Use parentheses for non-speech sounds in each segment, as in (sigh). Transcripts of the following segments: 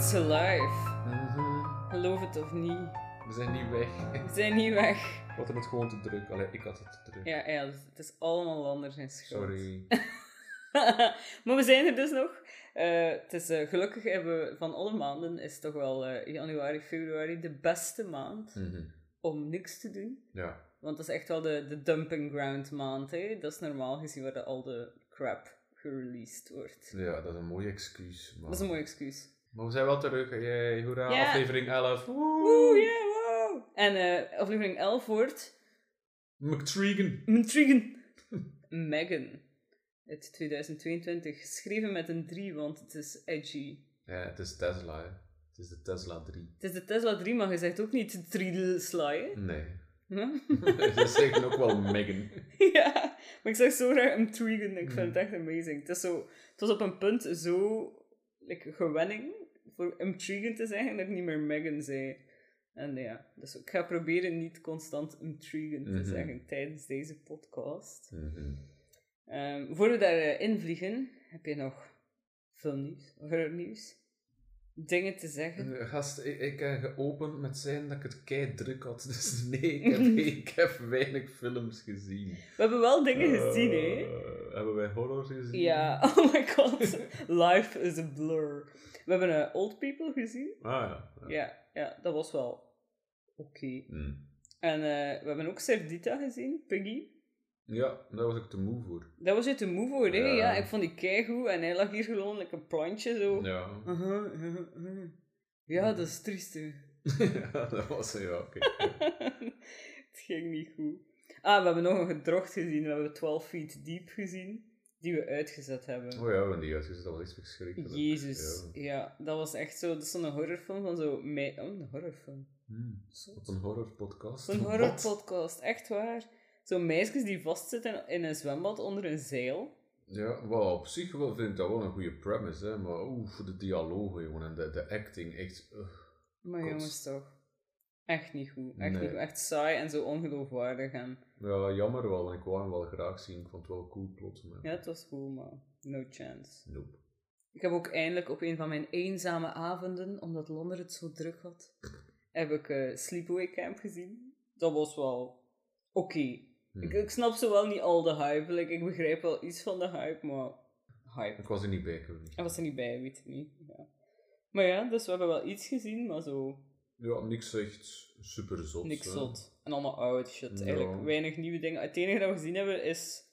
It's alive. Mhm. Geloof het of niet. We zijn niet weg. We zijn niet weg. We hadden het gewoon te druk. Allee, ik had het te druk. Ja, ja dus het is allemaal anders in schuld. Sorry. (laughs) maar we zijn er dus nog. Eh, het is, eh, gelukkig hebben we van alle maanden is toch wel eh, januari, februari de beste maand Mhm. om niks te doen. Ja. Want dat is echt wel de, de dumping ground maand. Hè? Dat is normaal gezien waar de- al de crap gereleased wordt. ja, dat is een mooi excuus. Maar, Dat is een mooi excuus. Maar we zijn wel terug. Yay, hoera, Ja. aflevering 11. Woe, yeah, wow. En eh, aflevering 11 wordt McTregan. Intrigen. (laughs) Megan. Het 2022. Geschreven met een 3, want het is edgy. Ja, het is Tesla, hè. Het is de Tesla 3. Het is de Tesla 3, maar je zegt ook niet 3 sly, hè? Nee. Hm? (laughs) Ze zeggen ook wel Megan. (laughs) ja, maar ik zeg zo graag intrigen. Ik vind het echt amazing. Het, is zo, het was op een punt zo like, gewenning voor intrigen te zeggen dat ik niet meer Megan zei. En ja, dus ik ga proberen niet constant intrigen te Mhm. zeggen tijdens deze podcast. Ehm voor we daarin invliegen, heb je nog filmnieuws, horrornieuws, dingen te zeggen? Eh, Gast, ik, ik heb geopend met zijn dat ik het kei druk had. (laughs) Dus nee, ik heb, (laughs) ik heb weinig films gezien. We hebben wel dingen gezien, hè? Eh, Hebben wij horror gezien? Ja, (laughs) oh my god. Life is a blur. We hebben eh, Old People gezien. Ah ja. ja. Ja, ja dat was wel oké. Mm. En eh, we hebben ook Cerdita gezien, Piggy. Ja, daar was ik te moe voor. Dat was je te moe voor, hè? Ja. Ja. ik vond die keigoed en hij lag hier gewoon like een plantje zo. Ja. Uh-huh, uh-huh, uh-huh. Ja, dat is triest, (laughs) ja, dat was ja, oké. (laughs) het ging niet goed. Ah, we hebben nog een gedrocht gezien. We hebben 12 Feet Deep gezien. Die we uitgezet hebben. Oh ja, we hebben die uitgezet, dat was echt verschrikkelijk. Jezus. Ja. Ja. dat was echt zo... Dat is zo'n horrorfilm van zo... Mei... Oh, een horrorfilm. Hmm. Wat een horrorpodcast. Wat? horrorpodcast. Echt waar. Zo'n meisjes die vastzitten in een zwembad onder een zeil. Ja, wel, op zich wel, vind ik dat wel een goede premise, hè, maar oeh, voor de dialogen, jongen, en de, de acting, echt... Maar jongens, toch. Echt niet goed. Echt Nee. niet goed. Echt saai en zo ongeloofwaardig. En... Ja, jammer wel, ik wou hem wel graag zien, ik vond het wel cool plot, maar... Ja, het was goed, maar no chance. Nope. Ik heb ook eindelijk op een van mijn eenzame avonden, omdat Londen het zo druk had, heb ik eh, Sleepaway Camp gezien. Dat was wel oké. Hmm. Ik, ik snap zo wel niet al de hype. Like, ik begrijp wel iets van de hype, maar hype. Ik was er niet bij geweest. Hij was er niet bij, weet ik niet. Ja. Maar ja, dus we hebben wel iets gezien, maar zo Ja, niks echt super zot. niks hè. zot. En allemaal oud shit. Ja. Eigenlijk weinig nieuwe dingen. Het enige dat we gezien hebben is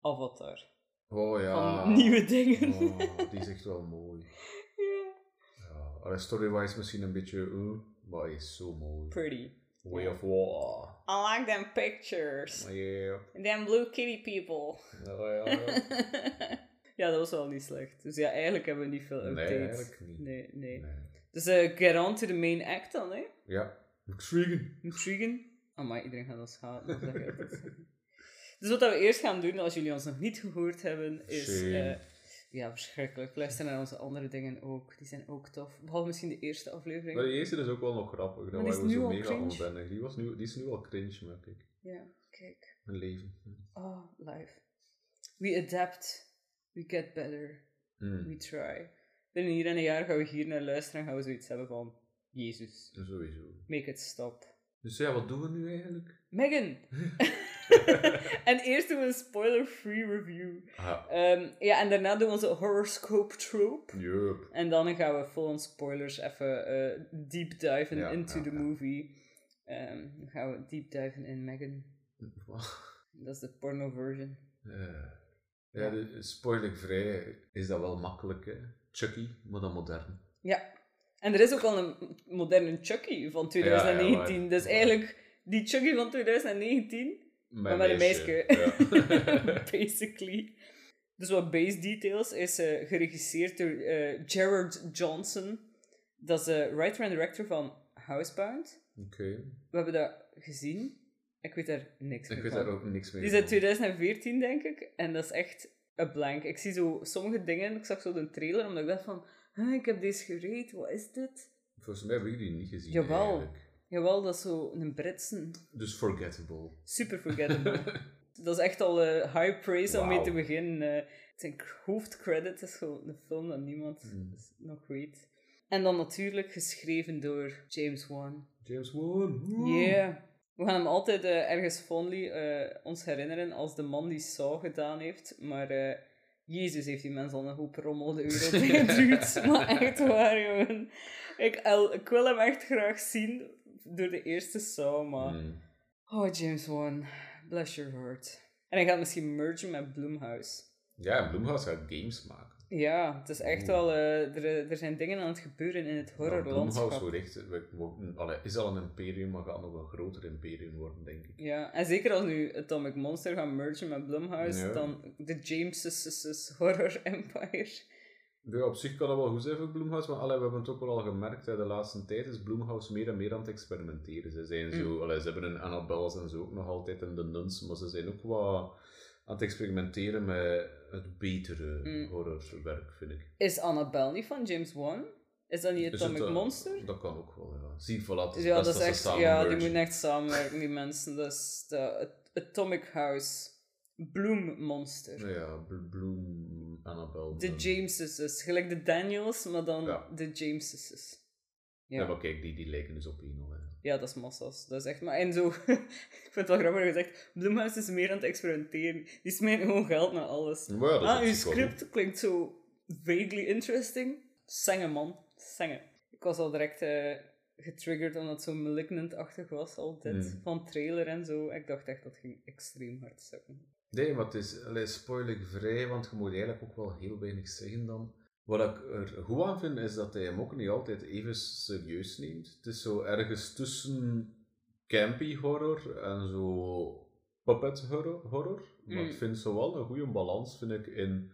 Avatar. Oh ja. Van nieuwe dingen. Oh, (laughs) die is echt wel mooi. ja. Ja, story-wise misschien een beetje, uh, maar hij is zo mooi. Pretty. Way of Water. I like them pictures. Oh, yeah. Them blue kitty people. Ja, ja, ja. (laughs) ja, dat was wel niet slecht. Dus ja, eigenlijk hebben we niet veel Nee, updates. eigenlijk niet. Nee, nee. Nee. Dus eh, get on to the main act dan, hè. Ja. Intrigen. Oh, maar iedereen gaat ons zegt. (laughs) dus wat we eerst gaan doen, als jullie ons nog niet gehoord hebben, is... Eh, ja, verschrikkelijk. Luister naar onze andere dingen ook. Die zijn ook tof. Behalve misschien de eerste aflevering. Maar die eerste is ook wel nog grappig. Dat waren we zo mega onwennig. Die, was nu, die is nu al cringe, merk ik. Ja, kijk. Mijn leven. Oh, life. We adapt. We get better. Mm. We try. Binnen hier en een jaar gaan we hier naar luisteren en gaan we zoiets hebben van... Jezus, Sowieso. make it stop. Dus ja, wat doen we nu eigenlijk? Megan! (laughs) (laughs) en eerst doen we een spoiler-free review. Ehm, ja, en daarna doen we onze horoscope trope. yup. En dan gaan we vol on spoilers even eh, deep diven Ja, into ja, the ja. movie. Ehm, dan gaan we deep diven in Megan. Dat is de porno version. Ja, ja de, spoilervrij is dat wel makkelijk, hè. Chucky, maar dan modern. Ja. En er is ook al een moderne Chucky van 2019. Ja, ja, dus eigenlijk die Chucky van 2019, maar met een meisje. (laughs) (laughs) Basically. Dus wat base details is eh, geregisseerd door eh, Gerard Johnson. Dat is de writer en director van Housebound. Oké. We hebben dat gezien. Ik weet daar niks Ik meer weet van. daar ook niks meer Die is uit van. 2014, denk ik. En dat is echt een blank. Ik zie zo sommige dingen. Ik zag zo de trailer, omdat ik dacht van... "Huh, ik heb deze gereed, wat is dit? Volgens mij heb ik die niet gezien, Jawel. eigenlijk. Jawel, dat is zo een Britse. Dus forgettable. Super forgettable. (laughs) dat is echt al eh, high praise om mee te beginnen. eh zijn hoofdcredit is gewoon een film dat niemand Mm. nog weet. En dan natuurlijk geschreven door James Wan. James Wan. Yeah. We gaan hem altijd eh, ergens fondly eh, ons herinneren als de man die Saw gedaan heeft. Maar eh, Jezus heeft die mens al een hoop rommel de wereld (laughs) ingeduwd. maar echt waar, jongen. Ik, ik wil hem echt graag zien door de eerste Saw, maar... Mm. Oh, James Wan. Bless your heart. En hij gaat misschien mergen met Bloomhouse. Ja, en Blumhouse gaat games maken. Ja, het is echt wel... eh, er, er zijn dingen aan het gebeuren in het Ja, Blumhouse wordt echt, we- we- allee, is al een imperium, maar gaat nog een groter imperium worden, denk ik. Ja, en zeker als nu Atomic Monster gaat mergen met Blumhouse, Ja. dan de James' Horror Empire. Ja, op zich kan dat wel goed zijn voor maar allee, we hebben het ook wel al gemerkt, hè, de laatste tijd is Bloomhouse meer en meer aan het experimenteren. Ze, zijn zo, allee, ze hebben een Annabelle en zo ook nog altijd in de Nuns, maar ze zijn ook wat aan het experimenteren met het betere Mm. horrorwerk, vind ik. Is Annabelle niet van James Wan? Is dat niet Atomic het, eh, Monster? Dat kan ook wel, ja. Zie, voilà, is ja, dat is echt, ja, die moeten echt samenwerken, die mensen. Dat is de At- Atomic House. Bloom Monster. Ja, Bl- Bloom, Annabelle. De. Jameses. Gelijk de Daniels, maar dan Ja. de Jameses. Ja, Ja. maar kijk, die, die lijken dus op hè. Ja, dat is massa's. Dat is echt... Maar en zo... (laughs) ik vind het wel grappig gezegd. Bloomhouse is meer aan het experimenteren. Die smijten gewoon geld naar alles. Ja, ah, uw script klinkt zo vaguely interesting. Zingen, man. Zingen. Ik was al direct eh, getriggerd omdat het zo malignant-achtig was altijd. Mm. Van trailer en zo. Ik dacht echt dat ging extreem hard zakken. Nee, maar het is spoilervrij, want je moet eigenlijk ook wel heel weinig zeggen dan. Wat ik er goed aan vind, is dat hij hem ook niet altijd even serieus neemt. Het is zo ergens tussen campy horror en zo puppet horror. horror. Maar Mm. ik vind zo wel een goede balans, vind ik, in...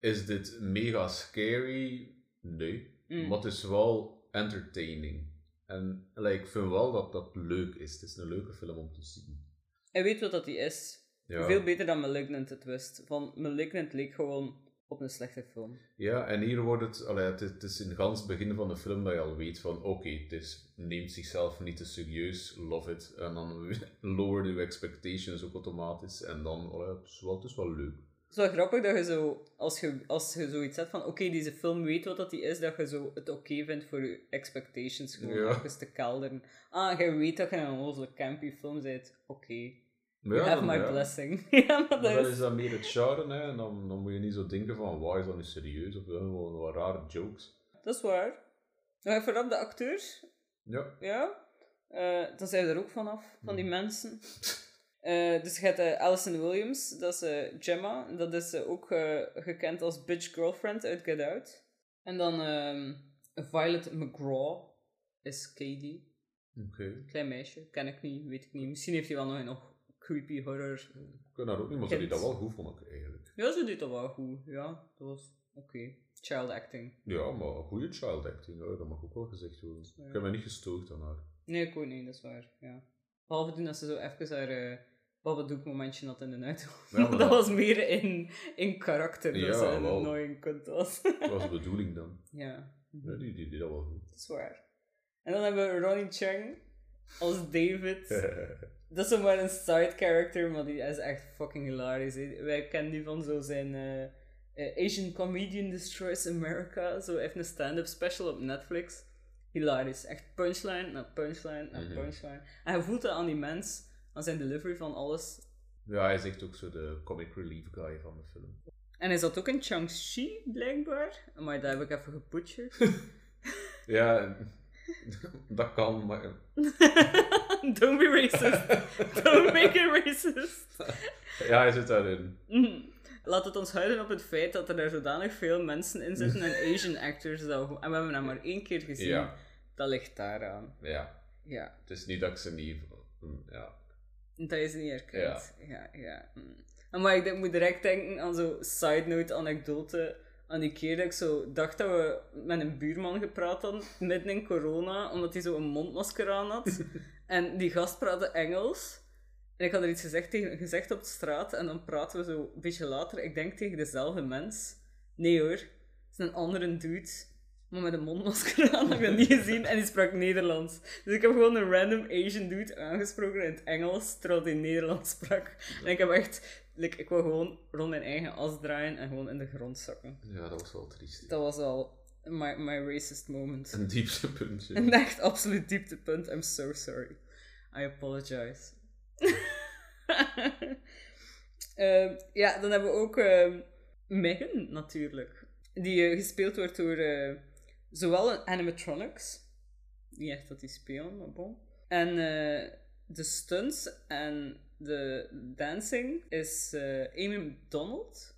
Is dit mega scary? Nee. Mm. Maar het is wel entertaining. En like, ik vind wel dat dat leuk is. Het is een leuke film om te zien. Hij weet wat dat hij is. Ja. Veel beter dan Malignant het wist. Van Malignant leek gewoon op een slechte film. Ja, en hier wordt het, allee, het, is, het is in het gans begin van de film dat je al weet van oké, het is, neemt zichzelf niet te serieus, love it. En dan (laughs) lower je expectations ook automatisch. En dan, allee, het, is wel, het is wel leuk. Het is wel grappig dat je zo, als je, als je zoiets zegt van, oké, deze film weet wat dat die is, dat je zo het oké vindt voor je expectations gewoon Ja. even te kelderen. Ah, jij weet dat je een onnozele campy film bent, oké. You ja, have my ja. blessing. (laughs) ja, maar Maar dat dan is... is dat meer het genre, hè, en dan, dan moet je niet zo denken van, waar is dat nu serieus? Of gewoon wat rare jokes. Dat is waar. Even op de acteurs. Ja. Ja. Eh, dan zijn we er ook vanaf, van die mensen. (laughs) Eh, dus je hebt eh, Alison Williams, dat is Gemma. Dat is ook gekend als Bitch Girlfriend uit Get Out. En dan ehm, Violet McGraw is Katie. Oké. Klein meisje, ken ik niet, weet ik niet. Misschien heeft hij wel nog een nog creepy horror. Ik kan daar ook niet, maar ze Kind. dat wel goed vond ik eigenlijk. Ja, ze deed dat wel goed. Ja, dat was oké. Child acting. Ja, maar goede child acting, hoor, dat mag ook wel gezegd worden. Ja. Ik heb me niet gestoord aan haar. Nee, ik ook niet, dat is waar. Ja. Behalve toen dat ze zo even haar eh Babadook momentje had in de auto. Ja, maar (laughs) dat dat- was meer in, in karakter Ja, dat ze een annoying kunt was. Dat was de bedoeling dan. ja, Ja, die, die deed dat wel goed. dat is waar. En dan hebben we Ronnie Chang als David. (laughs) Dat is zomaar een side character, maar die is echt fucking hilarisch. Wij kennen die van zo zijn eh, eh, Asian Comedian Destroys America. Zo heeft een stand-up special op Netflix. Hilarisch. Echt punchline na punchline na Mhm. punchline. En je voelt dat aan die mens, aan zijn delivery van alles. Ja, hij is echt ook zo de comic relief guy van de film. En hij zat ook in Chang-Chi, blijkbaar. Maar dat heb ik even gebutcherd. (laughs) Ja, (laughs) dat kan, maar... (laughs) (laughs) Don't be racist. Don't make it racist. Ja, hij zit daarin. Mhm. Laat het ons houden op het feit dat er daar zodanig veel mensen in zitten en (laughs) Asian actors. Dat, en we hebben hem maar één keer gezien. Ja, Dat ligt daaraan. ja. Ja, Het is niet dat ik ze niet... Ja. dat is niet herkend. Ja, ja. En Maar ik denk- moet direct denken aan zo'n side note anekdote. Aan die keer dat ik zo dacht dat we met een buurman gepraat hadden, midden in corona, omdat hij zo een mondmasker aan had. (laughs) en die gast praatte Engels. En ik had er iets gezegd, tegen, gezegd op de straat, en dan praten we zo een beetje later, ik denk tegen dezelfde mens. Nee hoor, het is een andere dude, maar met een mondmasker aan, dat heb ik dat niet gezien, en die sprak Nederlands. Dus ik heb gewoon een random Asian dude aangesproken in het Engels, terwijl hij Nederlands sprak. En ik heb echt, like, ik wou gewoon rond mijn eigen as draaien en gewoon in de grond zakken. ja, dat was wel triest. Dat was wel my, my racist moment. Een dieptepuntje. (laughs) Een echt absoluut dieptepunt. I'm so sorry. I apologize. (laughs) Ehm, ja, dan hebben we ook ehm, Megan natuurlijk. Die eh, gespeeld wordt door eh, zowel animatronics, niet echt dat die spelen, maar bon. En eh, de stunts en de dancing is Amy Donald.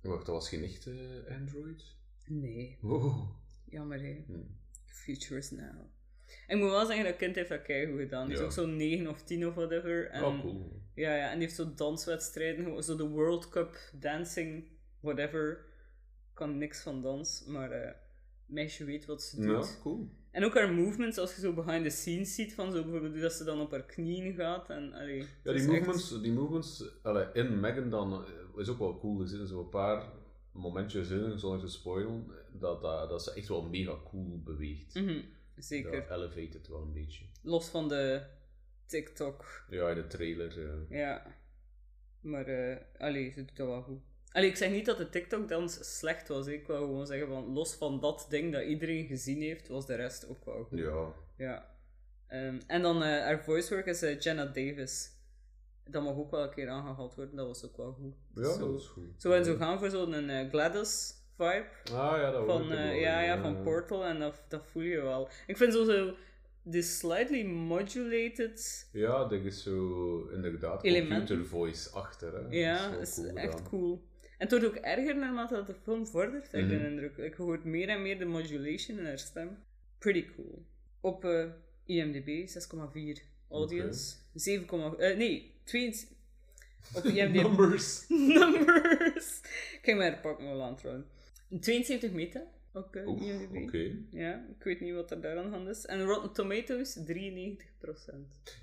Wacht, dat was geen echte Android? Nee, Oh. jammer hè. Hm. Future is now. En ik moet wel zeggen, dat kind heeft dat keigoed gedaan. Die is Ja. ook zo'n 9 of 10 of whatever. En, Oh, cool. Ja, ja, en die heeft zo danswedstrijden, zo de World Cup dancing, whatever. Ik kan niks van dans, maar eh meisje weet wat ze doet. Ja, cool. En ook haar movements, als je zo behind the scenes ziet, van zo bijvoorbeeld dat ze dan op haar knieën gaat. En, allee, Ja, die echt- movements, die movements allee, in Megan dan eh, is ook wel cool. Er zitten zo'n paar momentjes in, zonder te spoilen, dat, dat, dat ze echt wel mega cool beweegt. Mhm, zeker. Dat elevate het wel een beetje. Los van de TikTok. Ja, de trailer. eh, Ja. Maar, eh allee, ze doet dat wel goed. Allee, ik zeg niet dat de TikTok-dans slecht was. Ik wil gewoon zeggen van, los van dat ding dat iedereen gezien heeft, was de rest ook wel goed. ja. Ja. Ehm, en dan eh haar voice work is eh, Jenna Davis. Dat mag ook wel een keer aangehaald worden, dat was ook wel goed. Ja, zo, dat is goed. Zo en zo gaan voor zo'n eh, Gladys vibe. Ah ja, dat Van, ik wel ja, ja, van Portal en dat, dat voel je wel. Ik vind zo, zo de slightly modulated Ja, dat is zo inderdaad Elementen. computer voice achter. Hè. Ja, dat is, is wel cool echt cool. En het wordt ook erger naarmate dat de film vordert, heb ik Mhm. de indruk. Ik hoor meer en meer de modulation in haar stem. Pretty cool. Op eh, IMDb 6,4 audience. 7, eh, nee, 22. Op (laughs) IMDb. Numbers. (laughs) Numbers! Ik ging mij er pakken wel aan trouwens. 72 meta op eh, Oeh, IMDb. Oké. Ja, ik weet niet wat er daar aan de hand is. En Rotten Tomatoes 93%.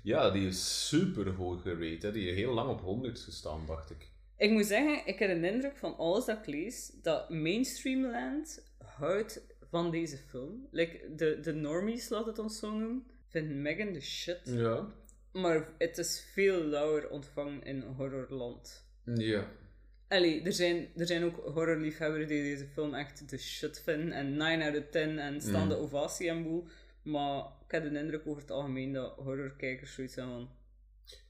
Ja, die is super hoog gerate. Hè. Die heeft heel lang op 100 gestaan, dacht ik. Ik moet zeggen, ik heb een indruk van alles dat ik lees, dat mainstreamland houdt van deze film. Like, de, de normies, laat het ons zo noemen, vinden Megan de shit. Ja. Maar het is veel lauwer ontvangen in horrorland. Ja. Allee, er zijn, er zijn ook horrorliefhebbers die deze film echt de shit vinden. En 9 out of 10 en staande Mm. ovatie en boel. Maar ik heb de indruk over het algemeen dat horrorkijkers zoiets hebben van...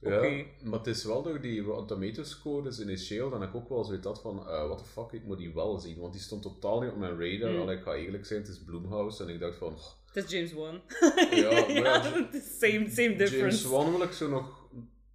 Ja, maar het is wel door die Rotten Tomatoes scores initieel dat ik ook wel zoiets had van, eh what the fuck, ik moet die wel zien, want die stond totaal niet op mijn radar. Mm. Ik ga eerlijk zijn, het is Blumhouse en ik dacht van, Het is James Wan. (laughs) Ja, maar ja, het is same, same difference. James Wan wil ik zo nog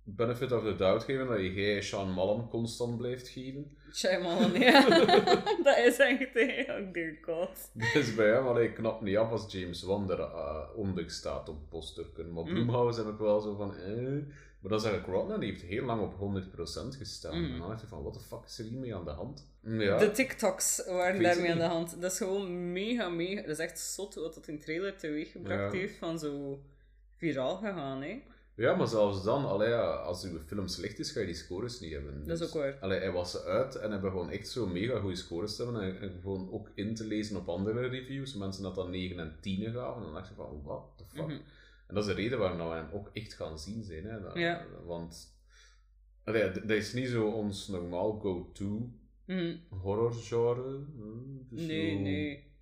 benefit of the doubt geven, dat geen Sean Mallam constant blijft geven. Shyamalan, ja. (laughs) dat is echt, hè. Oh dear god. Dus bij hem, allee, ik knap niet af als James Wan er eh, onder staat op posterken. Maar Mm. Blumhouse heb ik wel zo van, eh. Maar dan zeg ik, Rodman die heeft heel lang op 100% gestaan. Mm. En dan dacht ik van, what the fuck is er hiermee aan de hand? Ja. De TikToks waren daarmee aan de hand. Dat is gewoon mega, mega... Dat is echt zot wat dat in trailer teweeggebracht Ja. heeft van zo viraal gegaan, hè. Ja, maar zelfs dan, allee, als uw film slecht is, ga je die scores niet hebben. Dat is Dus, ook waar. Allee, hij was uit en hebben gewoon echt zo mega goede scores te hebben. En, en gewoon ook in te lezen op andere reviews. Mensen dat dan 9 en 10 gaven. En dan dacht je van, what the fuck? Mhm. En dat is de reden waarom we hem ook echt gaan zien zijn. Hè? Dat- Ja. Want allee, dat is niet zo ons normaal go-to Mhm. horrorgenre. is Nee, zo- nee.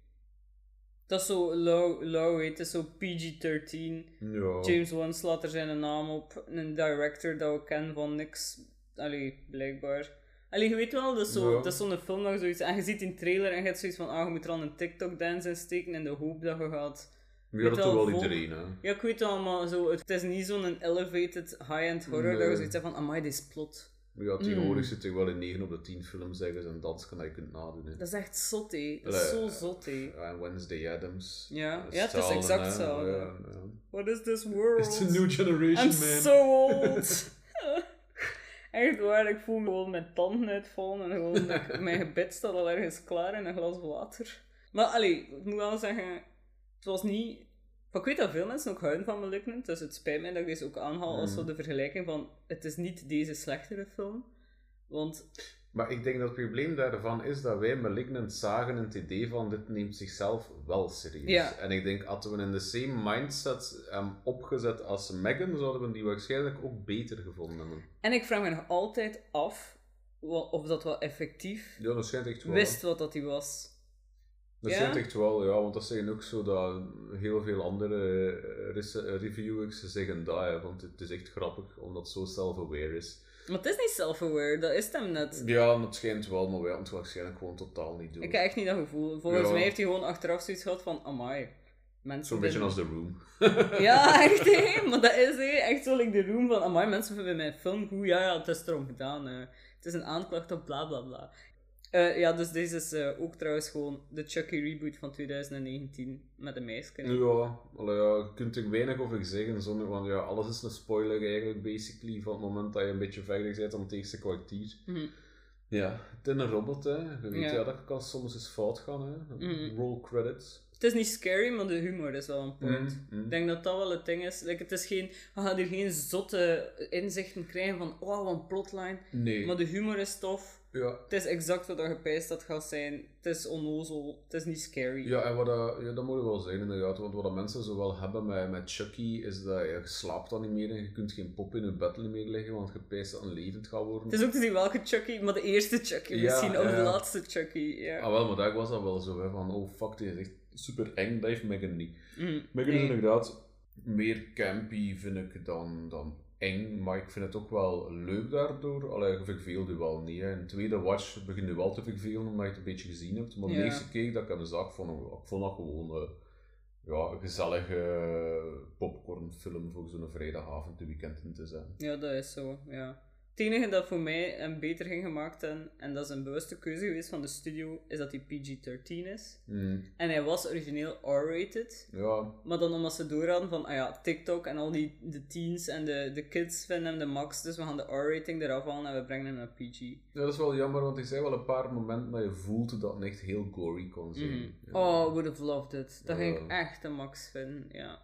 Dat is zo low, low, het is zo PG-13. Ja. James Wan slaat er zijn naam op. Een director dat we kennen van niks. Allee, blijkbaar. Allee, je weet wel, dat is zo- Ja. zo'n film dat je zoiets... En je ziet in de trailer en je hebt zoiets van... Ah, je moet er al een TikTok-dance in steken in de hoop dat je gaat... Ja, weet dat doet wel iedereen. Hè. Ja, ik weet wel, maar zo, het is niet zo'n elevated high-end horror dat je zoiets hebt van... Amai, dit is plot. Maar ja, tegenwoordig Mm. zit er wel in 9 op de 10 films zeggen en dat kan je kunt nadoen. Hè. Dat is echt zot, hé. Dat is zo zot, hé. Ja, Wednesday Adams. Ja. Ja, het is exact hè. hetzelfde. Ja, ja. What is this world? It's a new generation, I'm man. so old. (laughs) (laughs) Echt waar, ik voel me gewoon mijn tanden uitvallen en gewoon dat mijn gebed staat al ergens klaar in een glas water. Maar allee, ik moet wel zeggen, het was niet... Ik weet dat veel mensen ook houden van Malignant, dus het spijt mij dat ik deze ook aanhaal als Mm. zo de vergelijking van het is niet deze slechtere film. Want Maar ik denk dat het probleem daarvan is dat wij Malignant zagen in het idee van dit neemt zichzelf wel serieus. Ja. En ik denk, hadden we in de same mindset hem opgezet als Megan, zouden we die waarschijnlijk ook beter gevonden hebben. En ik vraag me nog altijd af of dat wel effectief Ja, dat echt wel. wist wat dat hij was. Dat Ja? echt wel, ja, want dat zeggen ook zo dat heel veel andere eh, eh, reviewers zeggen dat, hè, want het is echt grappig, omdat het zo self-aware is. Maar het is niet self-aware, dat is hem net. Ja, dat schijnt wel, maar wij het waarschijnlijk gewoon totaal niet doen. Ik heb echt niet dat gevoel. Volgens Ja. mij heeft hij gewoon achteraf zoiets gehad van, amai. Mensen Zo'n beetje als The Room. (laughs) Ja, (laughs) echt hè. Maar dat is hè. echt zo like de room van, amai, mensen vinden mijn film goed. Ja, ja, het is erom gedaan. hè. Het is een aanklacht op bla bla bla. Eh, ja, dus deze is eh, ook trouwens gewoon de Chucky reboot van 2019 met een meisje. Ja, allee, ja, je kunt er weinig over zeggen, zonder, want ja, alles is een spoiler eigenlijk, basically, van het moment dat je een beetje verder bent dan het eerste kwartier. Mhm. Ja, het is een robot, hè. Je weet Ja. ja, dat kan soms eens fout gaan, hè. Mhm. Roll credits. Het is niet scary, maar de humor is wel een point. Mhm. Ik denk dat dat wel het ding is. Like, het is geen, we gaan hier geen zotte inzichten krijgen van, oh, wat een plotline. Nee. Maar de humor is tof. Ja. Het is exact wat je gepijst dat gaat zijn. Het is onnozel. Het is niet scary. Ja, en wat dat, ja, dat moet je wel zeggen inderdaad. Want wat dat mensen zo wel hebben met, met Chucky, is dat je slaapt dan niet meer en je kunt geen pop in je bed meer liggen, want je pijst dat een levend gaat worden. Het is ook te zien welke Chucky, maar de eerste Chucky Ja, misschien, of ja. de laatste Chucky. Ja. Ah wel, maar daar was dat wel zo, hè, van oh fuck, dit is echt super eng, dat heeft Megan niet. Mhm. Megan Nee. is inderdaad meer campy, vind ik, dan, dan eng, maar ik vind het ook wel leuk daardoor. Allee, je verveelt je wel niet. Hè. De tweede watch begin je wel te vervelen, omdat je het een beetje gezien hebt. Maar de Ja. eerste keer dat ik hem zag, vond ik, ik vond dat gewoon eh, ja, een gezellige popcornfilm voor zo'n vrijdagavond de weekend in te zijn. Ja, dat is zo, ja. Het enige dat voor mij hem beter ging gemaakt hebben, en dat is een bewuste keuze geweest van de studio, is dat hij PG-13 is. Hmm, En hij was origineel R-rated, Ja, maar dan omdat ze doorhadden van, ah ja, TikTok en al die de teens en de, de kids vinden hem de max, dus we gaan de R-rating eraf halen en we brengen hem naar PG. ja, dat is wel jammer, want ik zei wel een paar momenten dat je voelt dat het echt heel gory kon zijn. Mhm. Ja. Oh, would have loved it. Dat ging ik echt de max vinden, ja.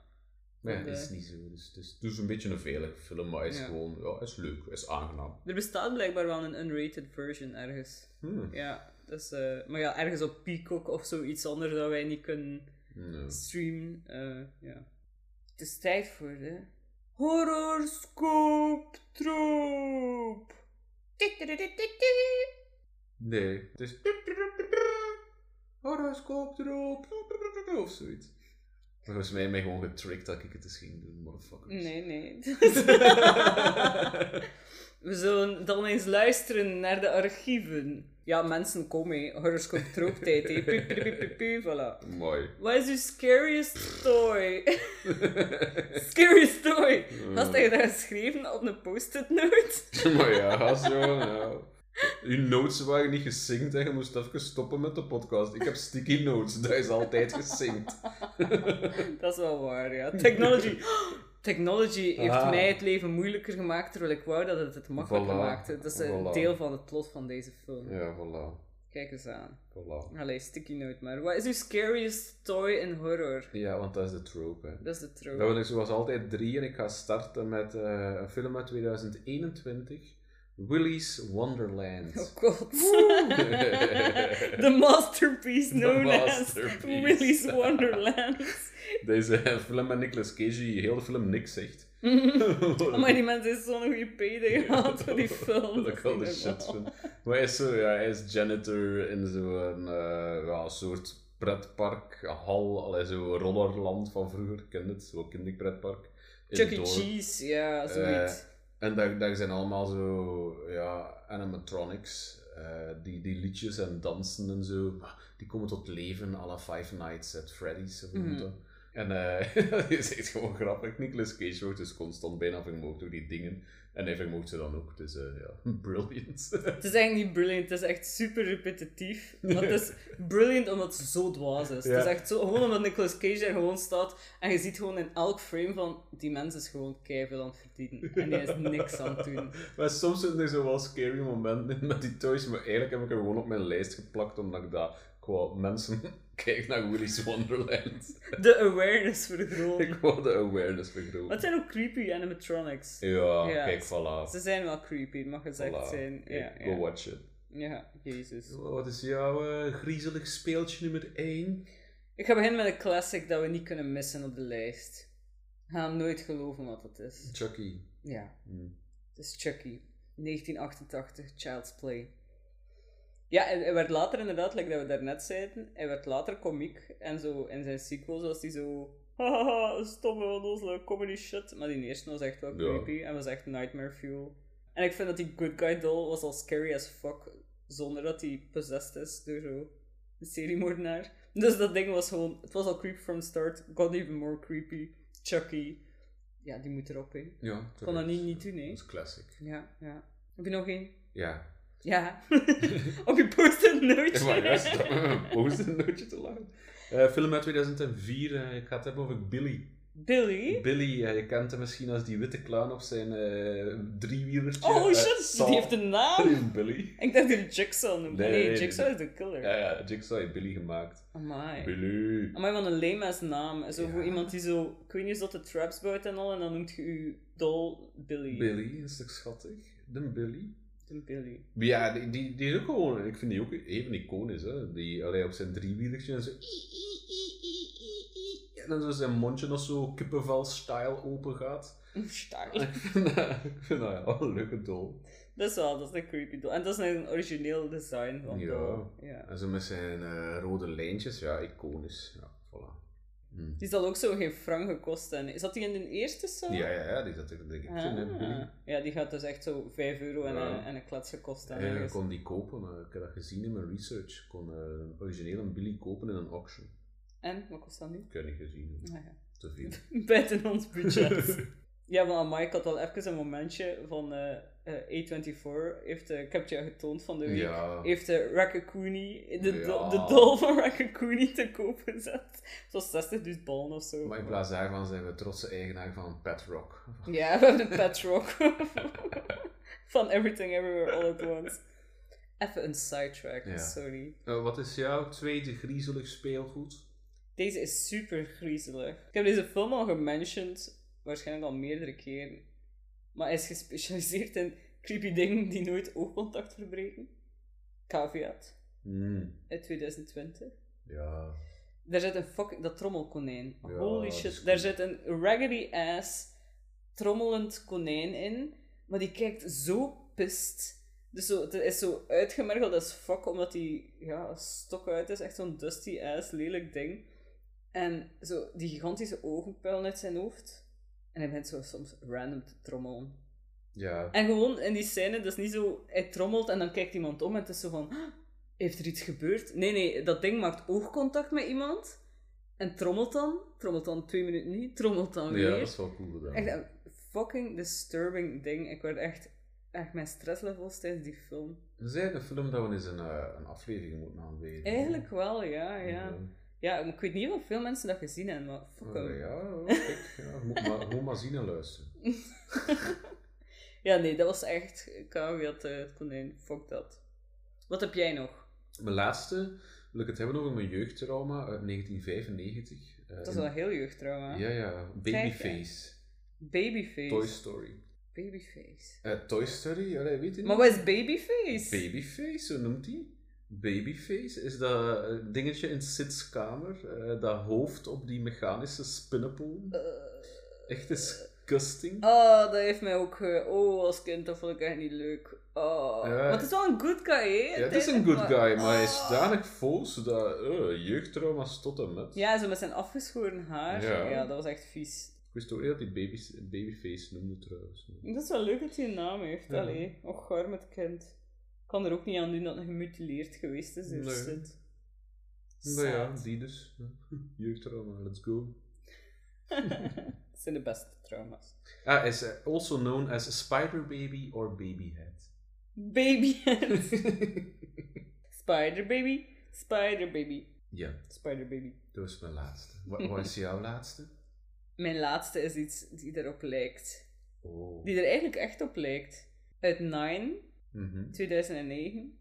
Oké. het is niet zo. Dus het is, het is een beetje een veilige film, maar hij is Ja. gewoon, ja, is leuk, is aangenaam. Er bestaat blijkbaar wel een unrated version ergens. Hmm. Ja, dus, eh, maar ja, ergens op Peacock of zoiets anders dat wij niet kunnen Nee. streamen. eh, ja. Het is tijd voor de horoscoop troep. Nee, het is. Horoscoop erop. Of zoiets. Volgens mij mij gewoon getricked dat ik het eens ging doen, motherfuckers. Nee, nee. (laughs) We zullen dan eens luisteren naar de archieven. Ja, mensen, kom mee. Horoscoop trooptijd, hè. Pu, pu, pu, pu, pu, voilà. Mooi. Wat is uw scariest toy? (laughs) scariest toy? Had je dat geschreven op een post-it note? (laughs) maar ja, zo. Ja. Uw notes waren niet gesinkt en je moest even stoppen met de podcast. Ik heb sticky notes, dat is altijd gesinkt. (laughs) Dat is wel waar, ja. Technology. Technology heeft Ah. mij het leven moeilijker gemaakt, terwijl ik wou dat het het makkelijker Voilà. maakte. Dat is een deel van het plot van deze film. Ja, voilà. Kijk eens aan. voilà. Allee, sticky note maar. Wat is uw scariest toy in horror? Ja, want dat is de trope. Hè. Dat is de trope. Dat zoals altijd drie en ik ga starten met eh, een film uit 2021. Willy's Wonderland. Oh god. (laughs) The masterpiece The known masterpiece. as Willy's Wonderland. (laughs) Deze film met Nicolas Cage die heel de film niks zegt. (laughs) maar die mensen is zo'n goede PD gehad voor die film. dat ik wel de shit vind. Maar hij is, zo, ja, hij is janitor in zo'n eh, ja, soort pretpark, hal, allee, zo rollerland van vroeger, ken het, zo'n kinderpretpark. in Chuck E. Cheese, ja, zoiets. En daar, daar zijn allemaal zo, ja, animatronics, eh, die, die liedjes en dansen en zo, die komen tot leven à la Five Nights at Freddy's, of Mhm. dat? En eh (laughs) dat is echt gewoon grappig. Nicolas Cage wordt dus constant bijna vermoord door die dingen. En hij vermoogt ze dan ook. Dus eh, ja, (laughs) brilliant. Het is eigenlijk niet brilliant, het is echt super repetitief. (laughs) Maar het is brilliant omdat het zo dwaas is. Ja. Het is echt zo, gewoon omdat Nicolas Cage daar gewoon staat en je ziet gewoon in elk frame van, die mens is gewoon keiveel aan het verdienen. En hij is niks aan het doen. (laughs) maar soms zijn er zo wel scary momenten met die toys. Maar eigenlijk heb ik er gewoon op mijn lijst geplakt. Omdat ik dat qua mensen (laughs) kijk naar Willy's Wonderland. (laughs) De awareness vergroten. ik wou de awareness vergroten. Maar het zijn ook creepy animatronics. Ja, Ja. kijk, voilà. Ze zijn wel creepy, mag gezegd Voilà. zijn. Ja, Go watch it. ja, jezus. Wat is jouw eh, griezelig speeltje nummer 1? Ik ga beginnen met een classic dat we niet kunnen missen op de lijst. Ga nooit geloven wat dat is. Chucky. Ja, Hmm. het is Chucky. 1988, Child's Play. Ja, en hij werd later inderdaad, like dat we daarnet zeiden, hij werd later komiek. En zo in zijn sequels was hij zo... Hahaha, stomme, onnozele comedy shit. Maar die eerste was echt wel Ja. creepy. En was echt nightmare fuel. En ik vind dat die good guy doll was al scary as fuck. Zonder dat hij possessed is door zo een seriemoordenaar. Dus dat ding was gewoon... Het was al creepy from the start. Got even more creepy. Chucky. Ja, die moet erop, hè. Ja, Ik kon dat niet, niet doen, hè. Dat is classic. Ja, ja. Heb je nog één? Ja. Ja. (laughs) Op je post-it nootje. maar juist, dat met mijn post-it nootje te lachen. Eh, film uit 2004, eh, ik ga het hebben over Billy. Billy? Billy, eh, je kent hem misschien als die witte clown op zijn driewielertje. Oh shit, die heeft een naam. (laughs) Billy. Ik dacht dat hij Jigsaw noemde. Nee, Nee, nee, nee, Jigsaw nee. is de killer. Ja, ja, Jigsaw heeft Billy gemaakt. Amai. Billy. Amai, wat een lame ass naam. Zo Ja. voor iemand die zo... Ik weet niet of dat de traps bouwt en al, en dan noemt je je doll Billy. Billy, een stuk schattig. De Billy. Ja, die, die, die is ook gewoon, ik vind die ook even iconisch, hè. Die allee, op zijn driewielertje en zo. En dan zo zijn mondje nog zo kippenvel-style open gaat. Style. (laughs) Ik vind dat, ik vind dat ja, wel een leuke doll. Dat is wel, dat is een creepy doll. En dat is een origineel design van Ja. Ja. En zo met zijn eh, rode lijntjes, ja, iconisch. Ja, voilà. Hm. Die zal ook zo geen frank gekost hebben. Is dat die in de eerste zo? Ja, ja, ja, die zat er denk ik in. Ah. Ja, die gaat dus echt zo 5 euro en, Ja. een, en een klets gekost hebben. Eigenlijk ergens. kon die kopen, eh, ik heb dat gezien in mijn research. Ik kon eh, een originele Billy kopen in een auction. En, wat kost dat nu? Ik heb niet gezien, Ah, ja. te veel. (laughs) Buiten ons budget. ja, maar ik had wel even een momentje van eh, A24. Heeft, eh, ik heb het je getoond van de week. Ja. Heeft de Raccacoonie, de, Ja. do- de dol van Raccacoonie te koop gezet. Zoals 60.000 ballen of zo. Maar in plaats daarvan zijn we trotse eigenaar van Pet Rock. Ja, we hebben een pet rock. (laughs) van Everything Everywhere All at Once. Even een sidetrack, Ja. sorry. Eh, wat is jouw tweede griezelig speelgoed? Deze is super griezelig. Ik heb deze film al gementiond, waarschijnlijk al meerdere keren. Maar hij is gespecialiseerd in creepy dingen die nooit oogcontact verbreken. Caveat, Hmm, uit 2020. ja. Daar zit een fucking... Dat trommelkonijn. Ja, Holy shit. Daar zit een raggedy ass trommelend konijn in. Maar die kijkt zo pist. Dus zo, het is zo uitgemergeld als fuck, omdat die ja, stok uit is. Echt zo'n dusty ass, lelijk ding. En zo die gigantische ogen puilen uit zijn hoofd. En hij begint zo soms random te trommelen. Ja. En gewoon in die scène, dat is niet zo, hij trommelt en dan kijkt iemand om en het is zo van, "Ah, heeft er iets gebeurd? Nee, nee, dat ding maakt oogcontact met iemand en trommelt dan, trommelt dan twee minuten niet, trommelt dan weer. ja, dat is wel cool gedaan. Echt een fucking disturbing ding. Ik werd echt, echt mijn stresslevels tijdens die film. Dat is eigenlijk een film dat we eens een, eh, een aflevering moeten aanweten. Eigenlijk wel, ja, ja. Ja, ik weet niet of veel mensen dat gezien hebben, maar fuck Oh, ja, maar, zien en luisteren. (laughs) Ja, nee, dat was echt caveat eh, het konijn. Fuck dat. Wat heb jij nog? Mijn laatste wil ik het hebben over mijn jeugdtrauma uit 1995. Eh, Dat is wel heel jeugdtrauma. Ja, ja. Babyface. Babyface. Toy Story. Babyface. Eh, Toy Story, ja, weet je niet? Maar wat is Babyface? Babyface, zo noemt hij. Babyface is dat eh, dingetje in Sid's kamer, eh, dat hoofd op die mechanische spinnepool. Eh, Echt disgusting. Oh, dat heeft mij ook... ge- oh, als kind, dat vond ik echt niet leuk. Oh. Ja. Maar het is wel een good guy, hè? Ja, het is een good guy, maar hij is Oh. danig foos dat uh, jeugdtrauma's tot en met. Ja, zo met zijn afgeschoren haar. Ja. Ja, dat was echt vies. Ik wist ook niet dat hij baby's, Babyface noemde trouwens. Dat is wel leuk dat hij een naam heeft. Ja. Allee, och, arm het kind. kan er ook niet aan doen dat hij gemutileerd geweest is. Dus Nee. Nou ja, die dus. Jeugdtrauma, let's go. (laughs) (laughs) Dat zijn de beste trauma's. Ah, is eh, also known as Spider Baby or Babyhead. Baby. (laughs) Spider baby. Spider baby. ja, Spider baby. dat was mijn laatste. Wat, wat is jouw laatste? Mijn laatste is iets die erop lijkt. Oh. Die er eigenlijk echt op lijkt. Uit Nine, Mhm. 2009.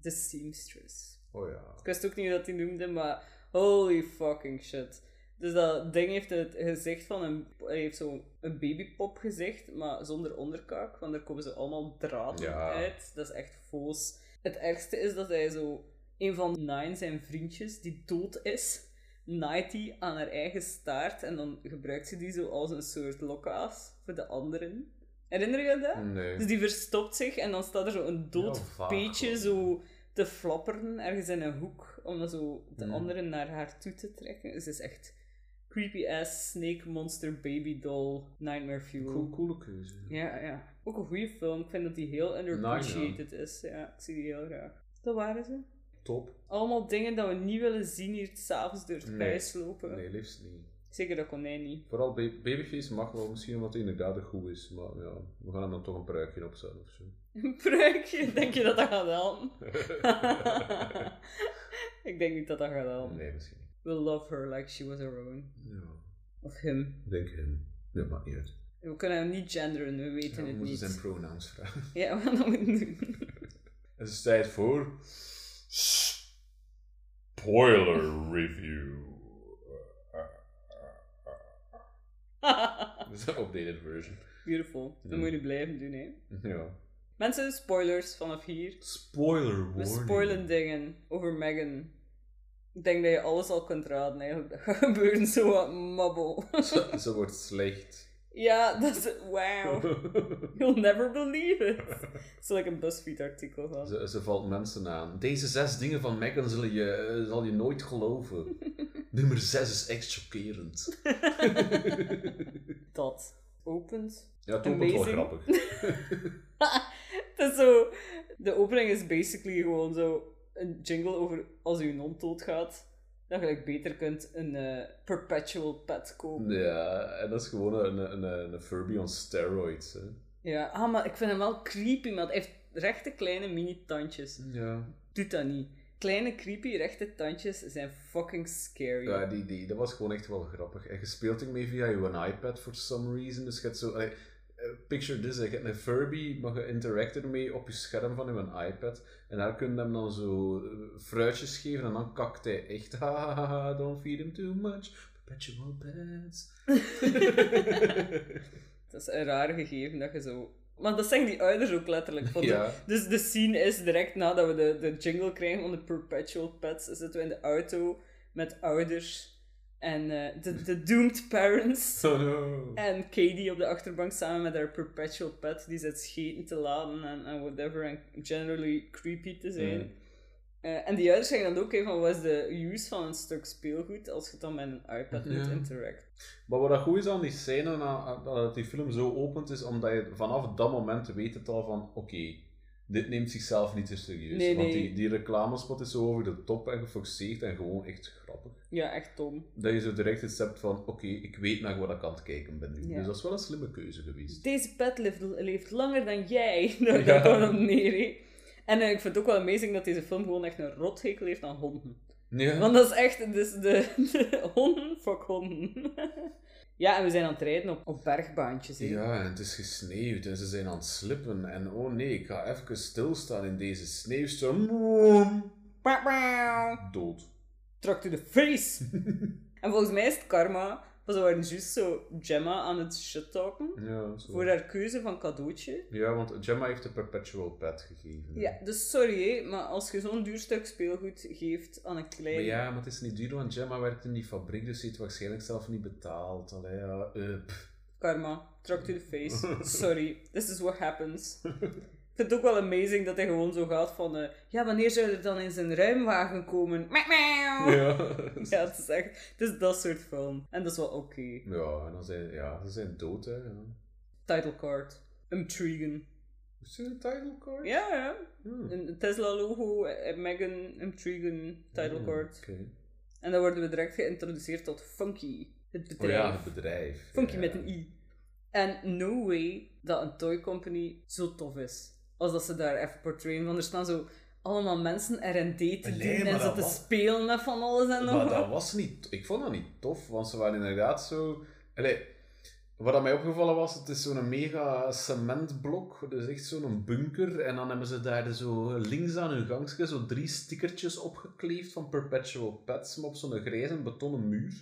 The Seamstress. Oh ja. Ik wist ook niet hoe dat die noemde, maar holy fucking shit. Dus dat ding heeft het gezicht van een... Hij heeft zo een babypop gezicht, maar zonder onderkaak. Want daar komen ze allemaal draden Ja. uit. Dat is echt foos. Het ergste is dat hij zo... Een van Nine zijn vriendjes, die dood is, naait die aan haar eigen staart. En dan gebruikt ze die zo als een soort lokaas voor de anderen. Herinner je dat? Nee. Dus die verstopt zich en dan staat er zo een dood Ja, peetje zo te flapperen ergens in een hoek, om dan zo de Mm. anderen naar haar toe te trekken. Dus het is echt creepy ass snake monster baby doll nightmare fuel. Cool, coole keuze. Ja, ja. Ook een goede film. Ik vind dat die heel underappreciated is. Ja, ik zie die heel graag. Dat waren ze. Top. Allemaal dingen dat we niet willen zien hier s'avonds door het Nee. huis lopen. Nee, liefst niet. Zeker dat konijn niet. Vooral ba- Babyface mag wel misschien omdat hij inderdaad er goed is, maar ja, we gaan hem dan toch een pruikje opzetten of zo. (laughs) Een pruikje, denk je dat dat gaat helpen? (laughs) ik denk niet dat dat gaat helpen. Nee, misschien We'll love her like she was our own. Ja, Of him. denk hem. Nee, maakt niet uit. We kunnen hem niet genderen, we Ja, weten we het moeten niet. zijn pronouns vragen. Ja, we gaan dat moeten doen. Het is tijd voor... Spoiler review. (laughs) Dat is updated version. Beautiful. Dat Mm. moet je blijven doen, hè. Ja. Mensen, spoilers vanaf hier. Spoiler warning. We spoilen dingen over Megan. Ik denk dat je alles al kunt raden, eigenlijk. Dat gaat gebeuren zo wat mabbel. Ze, ze wordt slecht. ja, dat is... Wow. (laughs) You'll never believe it. Het is like een BuzzFeed-artikel van. Ze, ze valt mensen aan. Deze zes dingen van Megan zullen je, eh, zal je nooit geloven. (laughs) Nummer zes is echt chockerend. (laughs) Dat. Opent. Ja, toch wordt wel grappig. Het is zo... De opening is basically gewoon zo een jingle over als je hond doodgaat. Dat je beter kunt een eh, perpetual pet kopen. Ja, en dat is gewoon een, een, een, een Furby on steroids. Hè. Ja, ah, maar ik vind hem wel creepy, maar hij heeft rechte kleine mini-tandjes. Ja. Doet dat niet. Kleine creepy rechte tandjes zijn fucking scary. Ja, die, die, dat was gewoon echt wel grappig. En je speelt ermee via je iPad for some reason. Dus je hebt zo... allee, picture this, je hebt een Furby, maar je interacteert ermee op je scherm van je iPad. En daar kun je hem dan zo eh, fruitjes geven en dan kakt hij echt. Hahaha, don't feed him too much. Perpetual pets. (laughs) Dat is een raar gegeven dat je zo... Maar dat zeggen die ouders ook letterlijk. Van de- Ja. Dus de scene is direct nadat we de, de jingle krijgen van de Perpetual Pets, zitten we in de auto met ouders en eh, de, de Doomed Parents. (laughs) Oh no. En Katie op de achterbank samen met haar Perpetual Pet, die zit scheten te laden en, en whatever, en generally creepy te zijn. Mm. Eh, en die ouders zeggen dan ook, hè, van wat is de use van een stuk speelgoed als je het dan met een iPad moet Ja. interact. Maar wat dat goed is aan die scène, dat die film zo opent, is omdat je vanaf dat moment weet het al van, oké, dit neemt zichzelf niet te serieus. Nee, Want nee. die, die reclamespot is zo over de top en geforceerd en gewoon echt grappig. Ja, echt dom. Dat je zo direct iets hebt van, oké, ik weet naar wat ik aan het kijken ben nu. Ja. Dus dat is wel een slimme keuze geweest. Deze pet leeft, leeft langer dan jij. (laughs) Daar Ja. komt op neer. En eh, ik vind het ook wel amazing dat deze film gewoon echt een rothekel heeft aan honden. Ja. Want dat is echt, dus de, de honden, fuck honden. (laughs) ja, en we zijn aan het rijden op, op bergbaantjes. hè. Ja, en het is gesneeuwd en ze zijn aan het slippen. En oh nee, ik ga even stilstaan in deze sneeuwstorm. Dood. Truck to the face. en volgens mij is het karma. Want we waren juist zo Gemma aan het shit-talken. Ja, zo. Voor haar keuze van cadeautje. ja, want Gemma heeft de perpetual pet gegeven. Ja, dus sorry, maar als je zo'n duur stuk speelgoed geeft aan een klein... Maar ja, maar het is niet duur, want Gemma werkt in die fabriek, dus ze heeft waarschijnlijk zelf niet betaald. Allee, ja, eh. Karma, truck to the face. (laughs) Sorry, this is what happens. (laughs) Ik vind het ook wel amazing dat hij gewoon zo gaat van... eh, ja, wanneer zou er dan in zijn ruimwagen komen? Ja. (laughs) Ja, het is echt... Het is dat soort film. En dat is wel oké. Ja, en dan zijn, ja, ze zijn dood, hè. Ja. Title card. Intriguing. Is dit een title card? Ja, ja. Hmm. Een Tesla-logo, eh, Megan, Intriguing, title Hmm, card. oké. En dan worden we direct geïntroduceerd tot Funky. Het Oh bedrijf. ja, het bedrijf. Funky Ja. met een i. En no way dat een toy company zo tof is. Als dat ze daar even portrayen. Want er staan zo allemaal mensen R&D te Nee, doen en dat te was- spelen met van alles en nog Maar dat was niet... Ik vond dat niet tof, want ze waren inderdaad zo... Allee, wat mij opgevallen was, het is zo'n mega cementblok. Dus echt zo'n bunker. En dan hebben ze daar zo links aan hun gangstje zo drie stickertjes opgekleefd van Perpetual Pets, maar op zo'n grijze betonnen muur.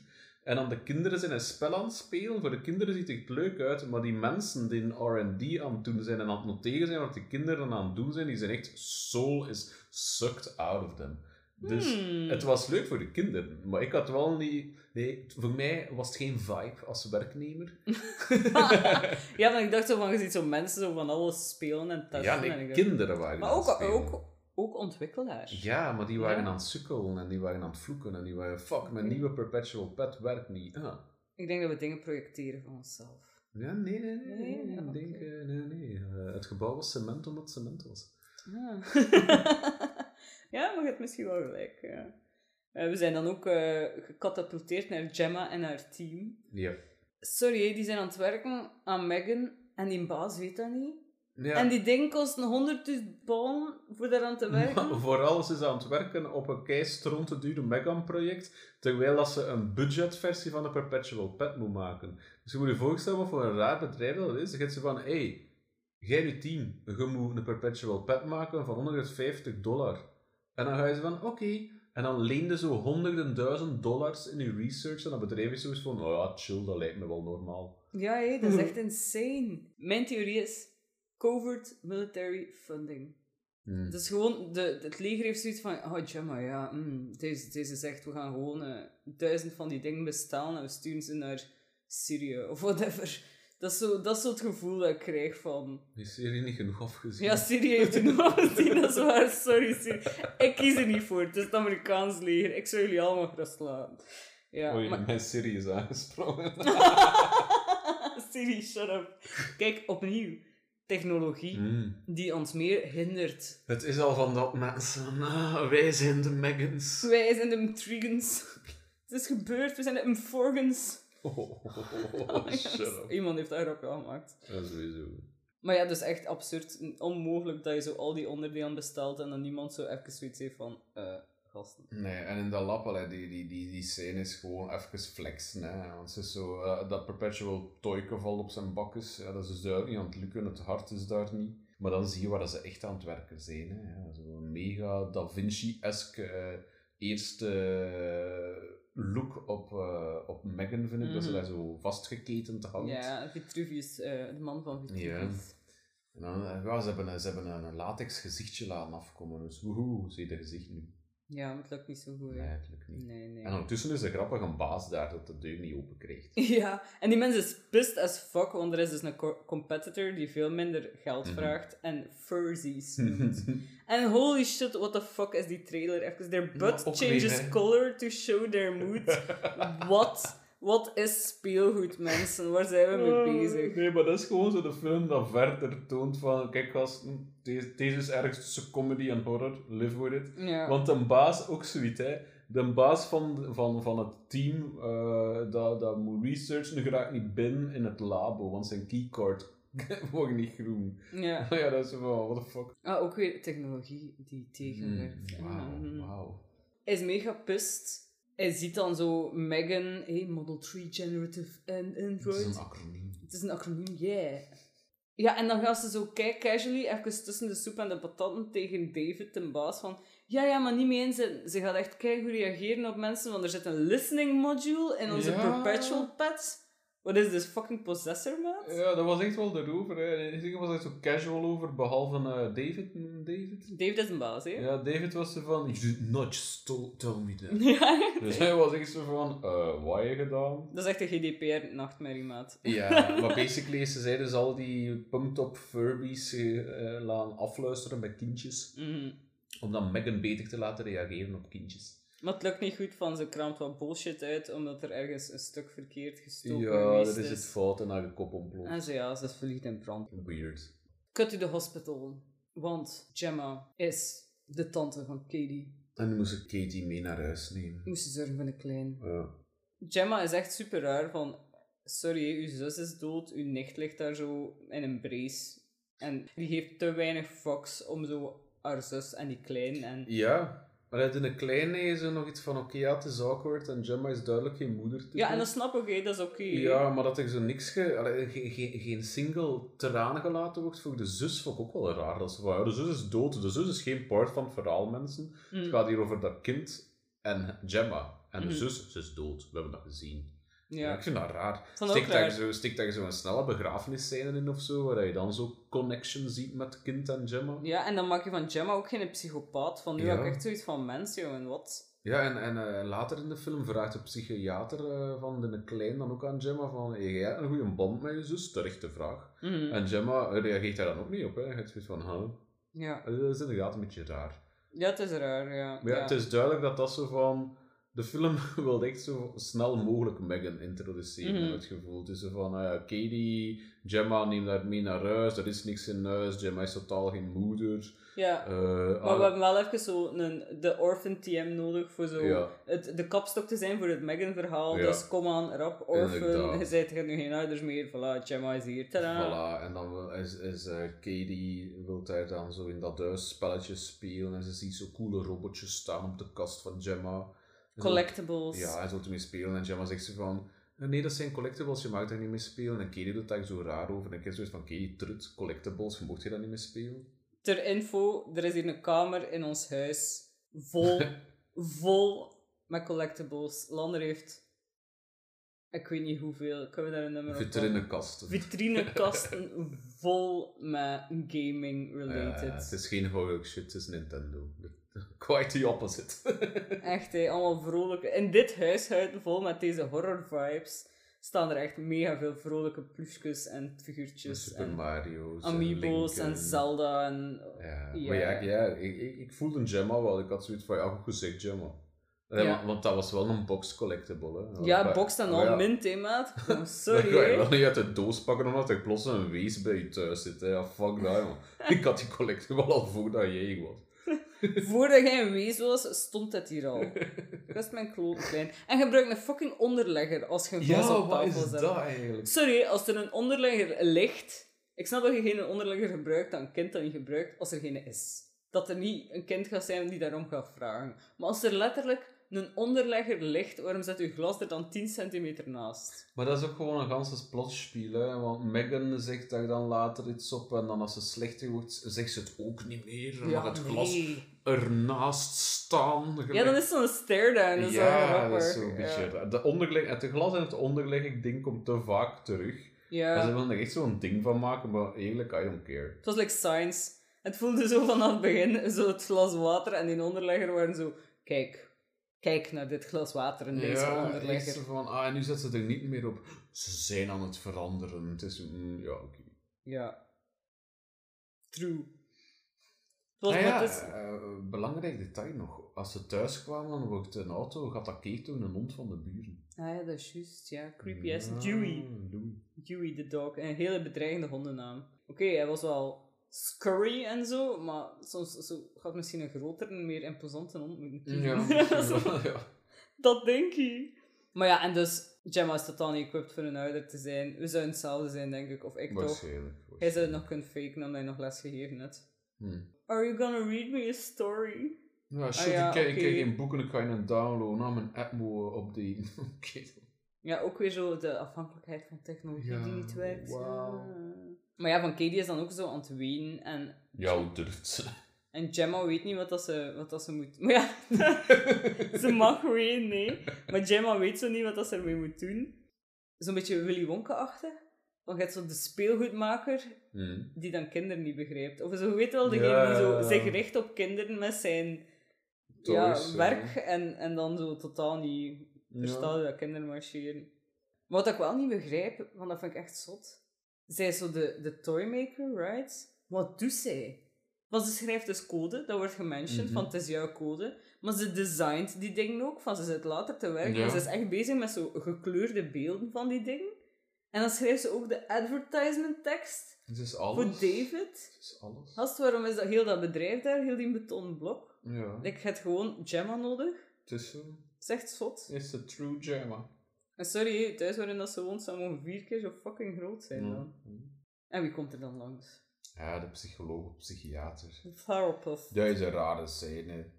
En dan de kinderen zijn een spel aan het spelen. Voor de kinderen ziet het leuk uit, maar die mensen die in R&D aan het doen zijn en aan het noteren zijn wat de kinderen aan het doen zijn, die zijn echt soul is sucked out of them. Dus Hmm. het was leuk voor de kinderen, maar ik had wel niet... Nee, voor mij was het geen vibe als werknemer. (laughs) ja, maar ik dacht zo van, je ziet zo mensen zo van alles spelen en testen. ja, en nee, dacht- kinderen waren Maar ook, ook ook ontwikkelaar. Ja, maar die waren Ja. aan het sukkelen en die waren aan het vloeken en die waren fuck, mijn nieuwe perpetual pet werkt niet. Ah. Ik denk dat we dingen projecteren van onszelf. Ja, nee, nee, nee. Nee? nee, ik denk, eh, nee, nee. Eh, het gebouw was cement omdat het cement was. Ah. (laughs) ja, maar je hebt misschien wel gelijk. Ja. Eh, we zijn dan ook eh gecatapulteerd naar Gemma en haar team. Ja. Sorry, die zijn aan het werken aan Megan en die baas weet dat niet. Ja. En die ding kost een 100.000 pond voor daaraan te werken. Vooral is ze aan het werken op een keistron te dure Megan-project, terwijl dat ze een budgetversie van de Perpetual Pet moet maken. Dus je moet je voorstellen wat voor een raar bedrijf dat is. Dan gaat ze van, hé, hey, jij nu team, je moet een Perpetual Pet maken van 150 dollar. En dan ga je ze van, oké. En dan leende zo honderden duizend dollars in je research en dat bedrijf is zo eens van, oh ja, chill, dat lijkt me wel normaal. Ja, hé, dat is (laughs) echt insane. Mijn theorie is covert military funding. Hmm. Dus gewoon, de, het leger heeft zoiets van, oh Gemma, ja, mm, deze, deze zegt, we gaan gewoon eh, duizend van die dingen bestellen en we sturen ze naar Syrië of whatever. Dat is, zo, dat is zo het gevoel dat ik krijg van, Die serie niet genoeg afgezien. ja, Syrië heeft er nog wat gezien, dat is waar, sorry Syrië. Ik kies er niet voor, het is het Amerikaans leger, ik zou jullie allemaal gerust laten. Ja, Oei, maar... mijn serie is aangesprongen. Siri, (laughs) shut up. Kijk, opnieuw. Technologie Hmm. die ons meer hindert. Het is al van dat mensen. Ah, wij zijn de Megans. Wij zijn de Trigans. Het is gebeurd, we zijn de Mforgans. Oh, Oh (laughs) shut God. up. Iemand heeft daar ook gemaakt. Ja, sowieso. Maar ja, dus echt absurd. Onmogelijk dat je zo al die onderdelen bestelt en dan niemand zo even zoiets heeft van... eh gasten. Nee, en in dat lab, allee, die, die, die, die scène is gewoon even flexen. Hè. Want ze is zo, eh, dat perpetual toyke valt op zijn bakjes. Ja, dat is dus duidelijk niet aan het lukken, het hart is daar niet. Maar dan zie je waar dat ze echt aan het werken zijn. Hè. Ja, Zo'n mega Da Vinci-esque eh, eerste look op, eh, op Megan, vind ik. Dat ze Mhm. daar zo vastgeketend hangt. Ja, Vitruvius, de man van Vitruvius. En dan, ja, ze hebben, een- ze hebben een, latex gezichtje laten afkomen. Dus woehoe, zie je de gezicht nu? Ja, het lukt niet zo goed. Nee, het lukt niet. Nee, nee. En ondertussen is er grappig een baas daar dat de deur niet open krijgt. (laughs) Ja, en die mens is pissed as fuck, want er is dus een co- competitor die veel minder geld Mhm. vraagt en fursies (laughs) noemt. en holy shit, what the fuck is die trailer? Even, their butt changes weer, color to show their mood. (laughs) Wat? Wat is speelgoed, mensen? Waar zijn we mee bezig? Nee, maar dat is gewoon zo de film dat verder toont van, kijk gasten, deze, deze is ergens tussen comedy en horror, live with it. Ja. Want de baas, ook zoiets hè, de baas van, van, van het team eh, dat, dat moet researchen, geraakt niet binnen in het labo, want zijn keycard (laughs) wordt niet groen. ja. (laughs) ja, dat is van, what the fuck. Ah, ook weer technologie die tegenwerkt. Mm, Wauw, Mhm. wauw. Hij is mega pissed. Hij ziet dan zo Megan, hey, Model 3 Generative and Het Android. is een acroniem. Het is een acroniem, yeah. Ja, en dan gaan ze zo kijk casually, even tussen de soep en de patatten, tegen David, de baas, van... Ja, ja, maar niet mee inzetten. Ze gaat echt kijken hoe reageren op mensen, want er zit een listening module in onze Ja. perpetual pets. Wat is this fucking possessor, maat? Ja, dat was echt wel erover. Hè. Ik was echt zo casual over, behalve eh, David. David? David is een baas, hè? Ja, David was er van, you did not tell me that. (laughs) Ja. Dus hij was echt zo van, eh, wat je gedaan? Dat is echt een GDPR-nachtmerrie, maat. Ja, maar basically, ze zeiden dus al die pumped-up Furbies eh, eh, laten afluisteren bij kindjes. Mhm. Om dan Megan beter te laten reageren op kindjes. Maar het lukt niet goed van ze kraamt wat bullshit uit, omdat er ergens een stuk verkeerd gestoken Ja, geweest dat is het fout en haar kop ontploft. En ze, ja, ze is verliefd in brand. Weird. Cut to the hospital. Want Gemma is de tante van Katie. En nu moest ik Katie mee naar huis nemen. Moest ze zorgen voor een klein. Ja. Gemma is echt super raar van... Sorry, uw zus is dood, uw nicht ligt daar zo in een brace. En die heeft te weinig fucks om zo haar zus en die klein en... Ja, maar in een kleine is er nog iets van, oké, ja, het is awkward en Gemma is duidelijk geen moeder Ja, en dat snap ik, hè, dat is oké. Ja, maar dat er zo niks, ge, allee, geen, single traan gelaten wordt voor de zus, vond ik ook wel raar. Dat ze van, ja, de zus is dood, de zus is geen part van het verhaal, mensen. Mm. Het gaat hier over dat kind en Gemma. En de Mhm. zus, ze is dood, we hebben dat gezien. Ja. Ja. ik vind dat raar. Dat ook Steek daar, zo, zo een snelle begrafenisscène in of zo, waar je dan zo connection ziet met kind en Gemma. Ja, en dan maak je van Gemma ook geen psychopaat. Van nu Ja. heb ik echt zoiets van mens, jongen, wat? Ja, en, en eh, later in de film vraagt de psychiater eh, van de klein dan ook aan Gemma van, hey, jij hebt een goede band met je zus? Terechte vraag. Mhm. En Gemma reageert daar dan ook niet op. Hè. Het is van, huh? Ja. Eh, Dat is inderdaad een beetje raar. ja, het is raar, ja. Maar ja, het is duidelijk dat dat zo van... De film (laughs) wil echt zo snel mogelijk Megan introduceren, Mhm. het gevoel. Zo van, ja, Katie, Gemma neemt haar mee naar huis, er is niks in huis, Gemma is totaal geen moeder. Ja. Eh, Maar we hebben wel even zo een, de Orphan TM nodig voor zo Ja. het, de kapstok te zijn voor het Megan-verhaal. Ja. Dus kom aan, rap, Orphan. (laughs) Je zei er nu geen ouders meer. Voilà, Gemma is hier. Tadaa. Voilà, en dan wil- is, is eh, Katie wil daar dan zo in dat huis spelletjes spelen en ze ziet zo coole robotjes staan op de kast van Gemma. Zo- Collectibles. Ja, en zo ermee spelen en Gemma zegt ze van "Eh, nee, dat zijn collectibles, je mag daar niet mee spelen. En Katie doet daar zo raar over en ik heb zoiets van Katie, trut, collectibles, je mocht je daar niet mee spelen. Ter info, er is hier een kamer in ons huis vol, (laughs) vol met collectibles. Lander heeft, ik weet niet hoeveel, kunnen we daar een nummer op Vitrinekasten. Vitrinekasten (laughs) vol met gaming related. Ja, het is geen horror shit, het is Nintendo. (laughs) Quite the opposite. (laughs) Echt, hè, allemaal vrolijke. In dit huishouden vol met deze horror vibes staan er echt mega veel vrolijke ploesjes en figuurtjes. Super en Mario's. amiibo's en Zelda en... Ja, Ja. maar ja, ja ik, ik, ik voelde Gemma wel. Ik had zoiets van, ja, goed gezegd, Gemma. Eh, Ja. want, dat was wel een box collectible, hè. Ja, Maar- box maar al ja, mint, hè, maat. (laughs) Oh, Dan sorry, ga je wel niet uit de doos pakken omdat er plots een wees bij je thuis zit. Hè. Ja, fuck dat, man. Ik had die collectible al voordat jij was. (laughs) Voordat jij een wees was, stond het hier al. Dat is mijn klote klein. En gebruik een fucking onderlegger als je een glas op tafel zet. eigenlijk? Sorry, als er een onderlegger ligt... Ik snap dat je geen onderlegger gebruikt, dat een kind dat niet gebruikt, als er geen is. Dat er niet een kind gaat zijn die daarom gaat vragen. Maar als er letterlijk een onderlegger ligt, waarom zet je glas er dan 10 centimeter naast? Maar dat is ook gewoon een ganse plotspiel, hè. Want Megan zegt daar dan later iets op en dan als ze slechter wordt, zegt ze het ook niet meer. Dan mag het glas. Ernaast staan. Ja, dan is zo'n is wel Ja, dat is zo'n beetje... Ja. De onderleg, het glas en het onderlegging ding komt te vaak terug. Ja. En ze willen er echt zo'n ding van maken, maar eigenlijk, I don't care. Het was like science. Het voelde zo vanaf het begin, zo het glas water en die onderlegger waren zo... Kijk, kijk naar dit glas water en deze ja, onderlegger. zo van, ah, en nu zet ze er niet meer op. Ze zijn aan het veranderen. Het is, mm, ja, oké. Ja. True. Ah ja, eh, belangrijk detail nog. Als ze thuis kwamen, dan wordt een auto geattaqueerd door een hond van de buren. Ah ja, dat is juist. Ja, creepy as Ja, Dewey. Dewey. Dewey the dog. Een hele bedreigende hondennaam. Oké, hij was wel scurry en zo, maar soms zo, had misschien een grotere, meer imposante hond moeten kiezen. Ja, (laughs) ja. Dat denk ik. Maar ja, en dus Gemma is totaal niet equipped voor een ouder te zijn. We zouden hetzelfde zijn, denk ik. Of ik toch. Waarschijnlijk. Jij zou het nog kunnen faken omdat je nog les gegeven. Hm. Are you gonna read me a story? Ja, shit, Ah ja, ik, kijk, ik oké. kijk geen boeken, ik ga je een downloaden, aan mijn app moet updaten. (laughs) Oké. Ja, ook weer zo de afhankelijkheid van technologie Ja, die niet werkt. wauw. Ja. Maar ja, van Katie is dan ook zo aan het wenen. En, Ja, hoe durft ze? (laughs) en Gemma weet niet wat, dat ze, wat dat ze moet... (laughs) Maar ja, ze mag wenen, nee. Maar Gemma weet zo niet wat dat ze ermee moet doen. Zo'n beetje Willy Wonka-achtig. Want je hebt zo de speelgoedmaker Hm. die dan kinderen niet begrijpt. Of zo, weet wel, degene Ja, die zo zich richt op kinderen met zijn ja, werk en, en dan zo totaal niet verstaan dat kinderen marcheren. Maar wat ik wel niet begrijp, want dat vind ik echt zot. Zij is zo de, de toymaker, right? Wat doet zij? Want ze schrijft dus code, dat wordt gementiond, Mhm. van het is jouw code. Maar ze designt die dingen ook, van ze zit later te werken. En ze is echt bezig met zo gekleurde beelden van die dingen. En dan schrijft ze ook de advertisement tekst Het is voor alles. David. Het is alles. Gast, waarom is dat heel dat bedrijf daar, heel die betonnen blok? Ja, Ik heb gewoon Gemma nodig. het is zo. Echt zot. Is de true Gemma. En sorry, hè, thuis waarin dat ze woont, zou mogen vier keer zo fucking groot zijn dan. En wie komt er dan langs? Ja, de psycholoog psychiater. De therapist. Dat is een rare scène.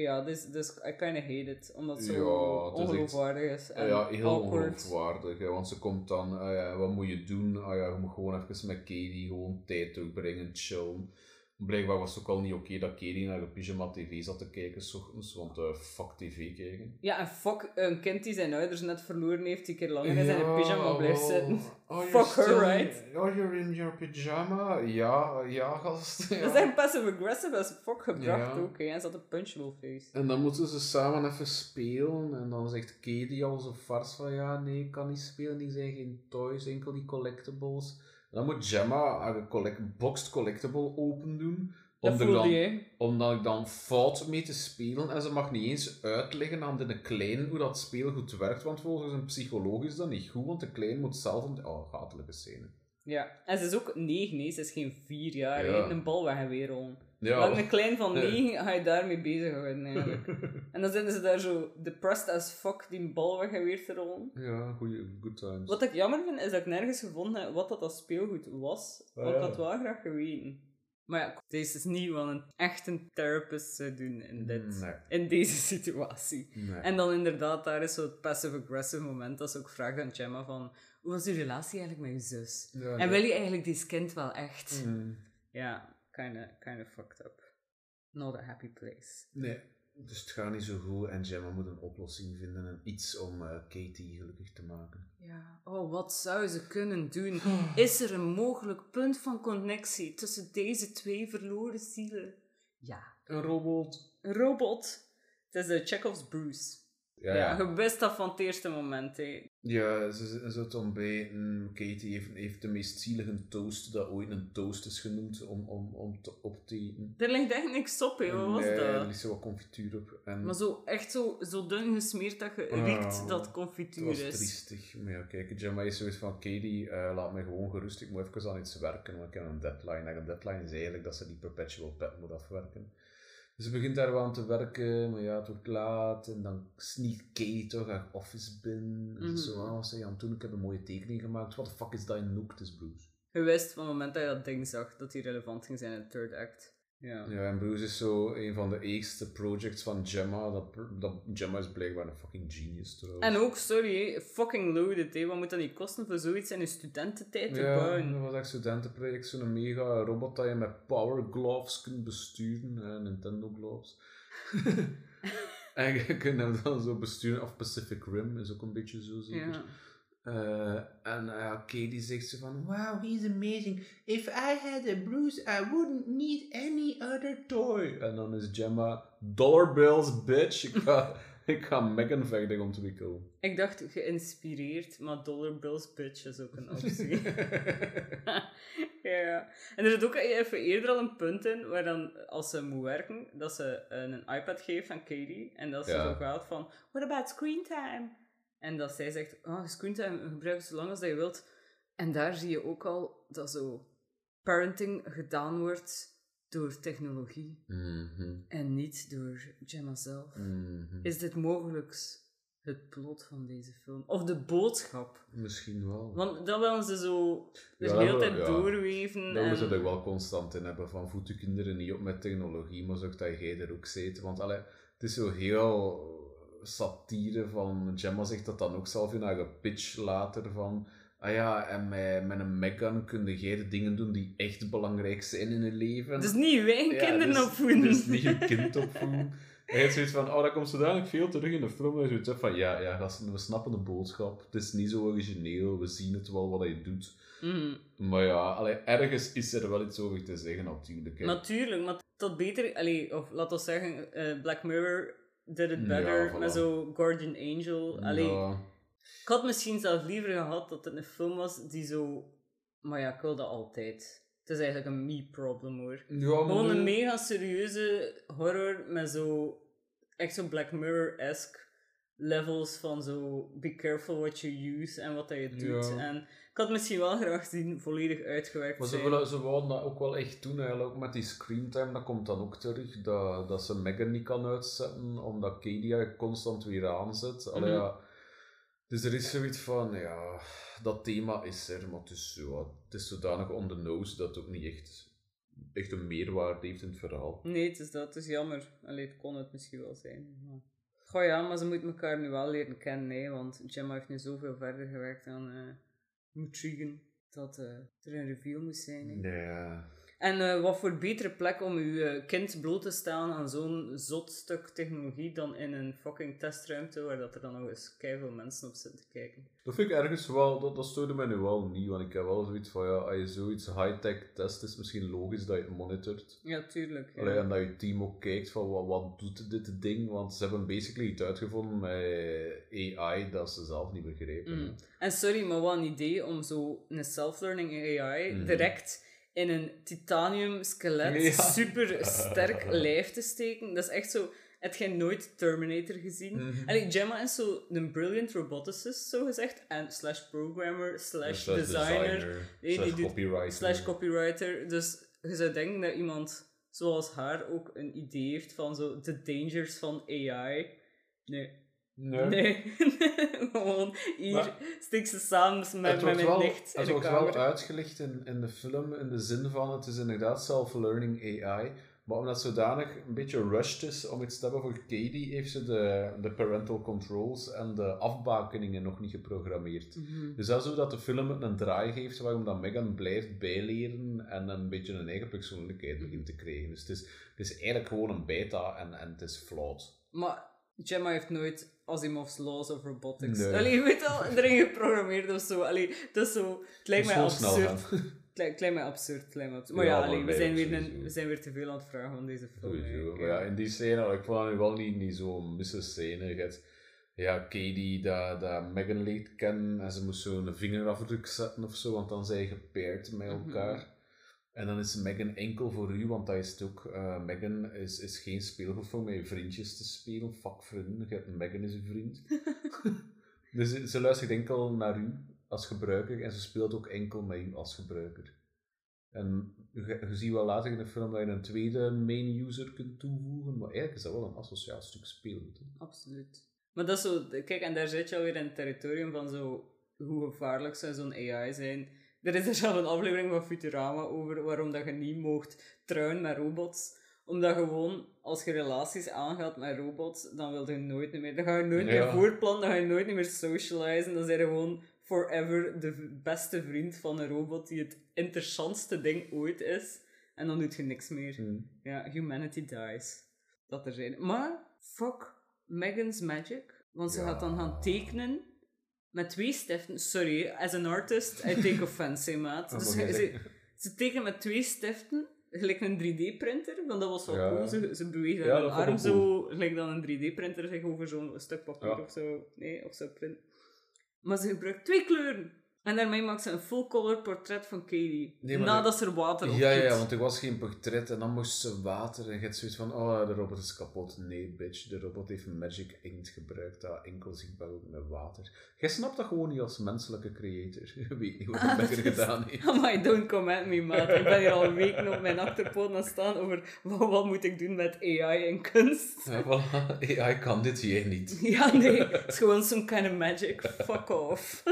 Ja, dus, dus I kinda hate it, omdat het zo Ja, het is echt- ongeloofwaardig is. En ja, heel awkward. ongeloofwaardig. Hè, want ze komt dan, ah ja, wat moet je doen? Ah ja, je moet gewoon even met Katie gewoon tijd doorbrengen, chillen. Blijkbaar was het ook al niet oké dat Katie naar de pyjama tv zat te kijken, s ochtends, want eh, fuck tv kijken. Ja, en fuck een kind die zijn ouders net verloren heeft, die keer langer in zijn pyjama blijft zitten. Oh, Fuck her, still- right? Oh, you're in your pyjama? Ja, ja, gast. ja. Dat is echt passive-aggressive as fuck gebracht Ja. ook, hè. En ze had een punchable face. En dan moeten ze samen even spelen. En dan zegt Katie al zo vars van ja, nee, ik kan niet spelen. Die zijn geen toys, enkel die collectibles. Dan moet Gemma haar collect boxed collectible open doen. Dat Om er voelde dan-. Omdat ik dan fout mee te spelen en ze mag niet eens uitleggen aan de klein hoe dat speelgoed werkt, want volgens een psycholoog is dat niet goed, want de klein moet zelf... ont- Oh, hatelijke scène. Ja. En ze is ook negen, nee. Ze is geen vier jaar. Ja. Een bal wegrollen. Ja, Maar een klein van negen ga je daarmee bezighouden eigenlijk. (laughs) en dan zitten ze daar zo depressed as fuck die bal weggeweerd te rollen. ja goeie, good times. Wat ik jammer vind, is dat ik nergens gevonden heb wat dat, dat speelgoed was. Ah, Want ik had wel graag geweten. Maar ja, deze is niet wat een echte therapist zou doen in, dit, Nee. in deze situatie. Nee. En dan inderdaad, daar is zo het passive-aggressive moment dat ze ook vraagt aan Gemma van hoe was uw relatie eigenlijk met je zus? Ja, En ja. wil je eigenlijk dit kind wel echt? Mm. Ja, kinda, kinda fucked up. Not a happy place. Nee, dus het gaat niet zo goed en Gemma moet een oplossing vinden en iets om eh, Katie gelukkig te maken. Ja, oh, wat zou ze kunnen doen? Is er een mogelijk punt van connectie tussen deze twee verloren zielen? Ja. Een robot. Een robot. Het is de Chekhov's Bruce. Ja, Ja, ja. je wist dat van het eerste moment, hè. Ja, ze, ze bij. mm, Katie heeft, heeft de meest zielige toast dat ooit een toast is genoemd om, om, om te, op te eten. Er ligt echt niks op, hè. Wat was Nee, Er dat? ligt zo wat confituur op. En Maar zo, echt zo, zo dun gesmeerd dat je Ah, riekt dat het confituur is. triestig. Maar ja, kijk, Gemma is zoiets van: Katie, eh, laat me gewoon gerust. Ik moet even aan iets werken, want ik heb een deadline. En een deadline is eigenlijk dat ze die perpetual pet moet afwerken. Dus ze begint daar wel aan te werken, maar ja, het wordt laat. En dan sneakt Katie toch haar office binnen. En zo, wat zei je aan het doen? Ik heb een mooie tekening gemaakt. What the fuck is dat in Nooktis, Bruce? Je wist van het moment dat je dat ding zag, dat die relevant ging zijn in het third act. Ja. Ja, en Bruce is zo een van de eerste projects van Gemma. Dat, dat Gemma is blijkbaar een fucking genius trouwens. En ook, sorry, fucking loaded, hè. Wat moet dat niet kosten voor zoiets in je studententijd te Ja, bouwen? dat was echt studentenproject. Zo'n mega robot dat je met power gloves kunt besturen. Hè, Nintendo gloves. (laughs) en je kunt hem dan zo besturen. Of Pacific Rim is ook een beetje zo zeker. Ja. Eh, en uh, Katie zegt zo van, wow, he's amazing. If I had a Bruce, I wouldn't need any other toy. En dan is Gemma, dollar bills, bitch. Ik ga, (laughs) ik ga Megan verder ontwikkelen. Ik dacht geïnspireerd, maar Dollar Bills Bitch is ook een optie. (laughs) ja. En er zit ook even eerder al een punt in waar dan, als ze moet werken, dat ze een iPad geeft aan Katie en dat ze Ja. zo gaat van, what about screen time? En dat zij zegt, oh, screen time gebruik zo lang als dat je wilt. En daar zie je ook al dat zo parenting gedaan wordt door technologie Mhm, en niet door Gemma zelf. mhm. Is dit mogelijk het plot van deze film? Of de boodschap? Misschien wel. Want dat willen ze zo de Ja, hele tijd ja. doorweven. Dat en... we ze er wel constant in hebben, van voed je kinderen niet op met technologie, maar zorg dat jij er ook zit. Want allee, het is zo heel satire van, Gemma zegt dat dan ook zelf in haar pitch later van, ah ja, en met, met een Megan kun jij de dingen doen die echt belangrijk zijn in je leven. Dus niet wij Ja, kinderen dus- opvoeden. Dus niet je kind opvoeden. (laughs) Hebt zoiets van, oh, dat komt zodanig veel terug in de film. Je zoiets van, ja, ja, gasten, we snappen de boodschap. Het is niet zo origineel, we zien het wel wat hij doet. Mhm. Maar ja, allee, ergens is er wel iets over te zeggen natuurlijk. Hè. Natuurlijk, maar tot beter... Allee, of laten we zeggen, eh, Black Mirror did it Ja, better voilà. met zo Guardian Angel. Allee, Ja, Ik had misschien zelf liever gehad dat het een film was die zo... Maar ja, ik wil dat altijd. Het is eigenlijk een me-problem hoor. ja Gewoon een mega serieuze horror met zo echt zo Black Mirror-esque levels van zo be careful what you use en wat dat je doet. Ja. En ik had misschien wel graag zien volledig uitgewerkt Maar ze, zijn. willen, ze wouden dat ook wel echt doen, eigenlijk. Ook met die screentime, dat komt dan ook terug. Dat, dat ze Megan niet kan uitzetten, omdat Katie haar constant weer aanzet. Allee, Mhm. ja. Dus er is zoiets van, ja, dat thema is er, maar het is, zo, het is zodanig on the nose dat het ook niet echt, echt een meerwaarde heeft in het verhaal. Nee, het is dat. Het is jammer. Allee, het kon het misschien wel zijn. Maar... Goh ja, maar ze moeten elkaar nu wel leren kennen, hè, want Gemma heeft nu zoveel verder gewerkt aan eh Mutrigan, dat eh, er een reveal moest zijn. Ja. En eh, wat voor betere plek om uw eh, kind bloot te stellen aan zo'n zot stuk technologie dan in een fucking testruimte waar dat er dan nog eens keiveel mensen op zitten te kijken. Dat vind ik ergens wel, dat, dat stoorde mij nu wel niet, want ik heb wel zoiets van, ja, als je zoiets high-tech test, is misschien logisch dat je het monitort. Ja, tuurlijk. ja. Allee, en dat je team ook kijkt van wat, wat doet dit ding, want ze hebben basically iets uitgevonden met AI dat ze zelf niet begrepen. Mm. En sorry, maar wat een idee om zo een self-learning AI Mhm. direct in een titanium skelet Ja. super (laughs) sterk lijf te steken. Dat is echt zo... Heb jij nooit Terminator gezien? Mhm. Allee, Gemma is zo een brilliant roboticist, zo gezegd. En slash programmer, slash, Slash designer, Nee, slash die copywriter. slash copywriter. Dus je zou denken dat iemand zoals haar ook een idee heeft van zo de dangers van AI. Nee. Nee. Nee. (laughs) Gewoon, hier Maar- stik ze samen met, met mijn in het wordt wel uitgelicht in, in de film, in de zin van het is inderdaad self-learning AI. Maar omdat het zodanig een beetje rushed is om iets te hebben voor Katie, heeft ze de, de parental controls en de afbakeningen nog niet geprogrammeerd. Mhm. Dus dat is hoe dat de film het een draai geeft, waarom dat Megan blijft bijleren en een beetje een eigen persoonlijkheid begint te krijgen. Dus het is, het is eigenlijk gewoon een beta en, en het is flawed. Maar Gemma heeft nooit Asimov's Laws of Robotics. Nee. Allee, je weet al, erin geprogrammeerd of zo. Allee, dat is zo... Het lijkt mij absurd. (laughs) Het lijkt mij absurd. het lijkt mij absurd. Maar Ja, ja, allee, we, zijn weer een, we zijn weer te veel aan het vragen van deze film. Sowieso. eigenlijk, Maar ja, in die scène, ik vond het nu wel niet, niet zo'n misse scène. Hebt, ja, Katie dat, dat Megan leert kennen en ze moest zo een vingerafdruk zetten of zo, want dan zijn je gepaard met Mhm. elkaar. En dan is Megan enkel voor u, want dat is het ook. eh, Megan is, is geen speelgoed voor met je vriendjes te spelen. Fuck vrienden, Megan is uw vriend. (laughs) dus ze- luistert enkel naar u als gebruiker en ze speelt ook enkel met u als gebruiker. En je, je ziet wel later in de film dat je een tweede main user kunt toevoegen, maar eigenlijk is dat wel een asociaal stuk hè. Absoluut. Maar dat is zo... Kijk, en daar zit je alweer in het territorium van zo... Hoe gevaarlijk zou zo'n AI zijn? Er is er zelf een aflevering van Futurama over waarom dat je niet mocht trouwen met robots. Omdat gewoon, als je relaties aangaat met robots, dan wil je nooit meer... Dan ga je nooit meer Ja. voortplannen, dan ga je nooit meer socializen. Dan zijn je gewoon forever de beste vriend van een robot die het interessantste ding ooit is. En dan doet je niks meer. Hmm. Ja, humanity dies. Dat er zijn. Maar, fuck Megan's magic. Want ze Ja. gaat dan gaan tekenen met twee stiften. Sorry, as an artist, I take offense, maat. Dus ze, ze, tekenen met twee stiften, gelijk een 3D-printer, want dat was wel Ja. cool. Ze, ze bewegen Ja, hun arm zo, gelijk dan een 3D-printer zich over zo'n stuk papier Ja. of zo, nee, of zo print. Maar ze gebruikt twee kleuren. En daarmee maakt ze een full-color portret van Katie. Nee, nadat ze er water op Ja, ja, want er was geen portret en dan moest ze water en je hebt zoiets van, oh, de robot is kapot. Nee, bitch, de robot heeft magic inkt gebruikt dat enkel zichtbaar wordt met water. Jij snapt dat gewoon niet als menselijke creator. Weet niet wat Ah, dat is- gedaan heeft. (laughs) Amai, don't come at me, maat. Ik ben hier al weken op mijn achterpoot aan staan over wat, wat moet ik doen met AI en kunst. Ja, voilà. (laughs) AI kan dit, jij niet. Ja, nee, het is gewoon some kind of magic. Fuck off. (laughs)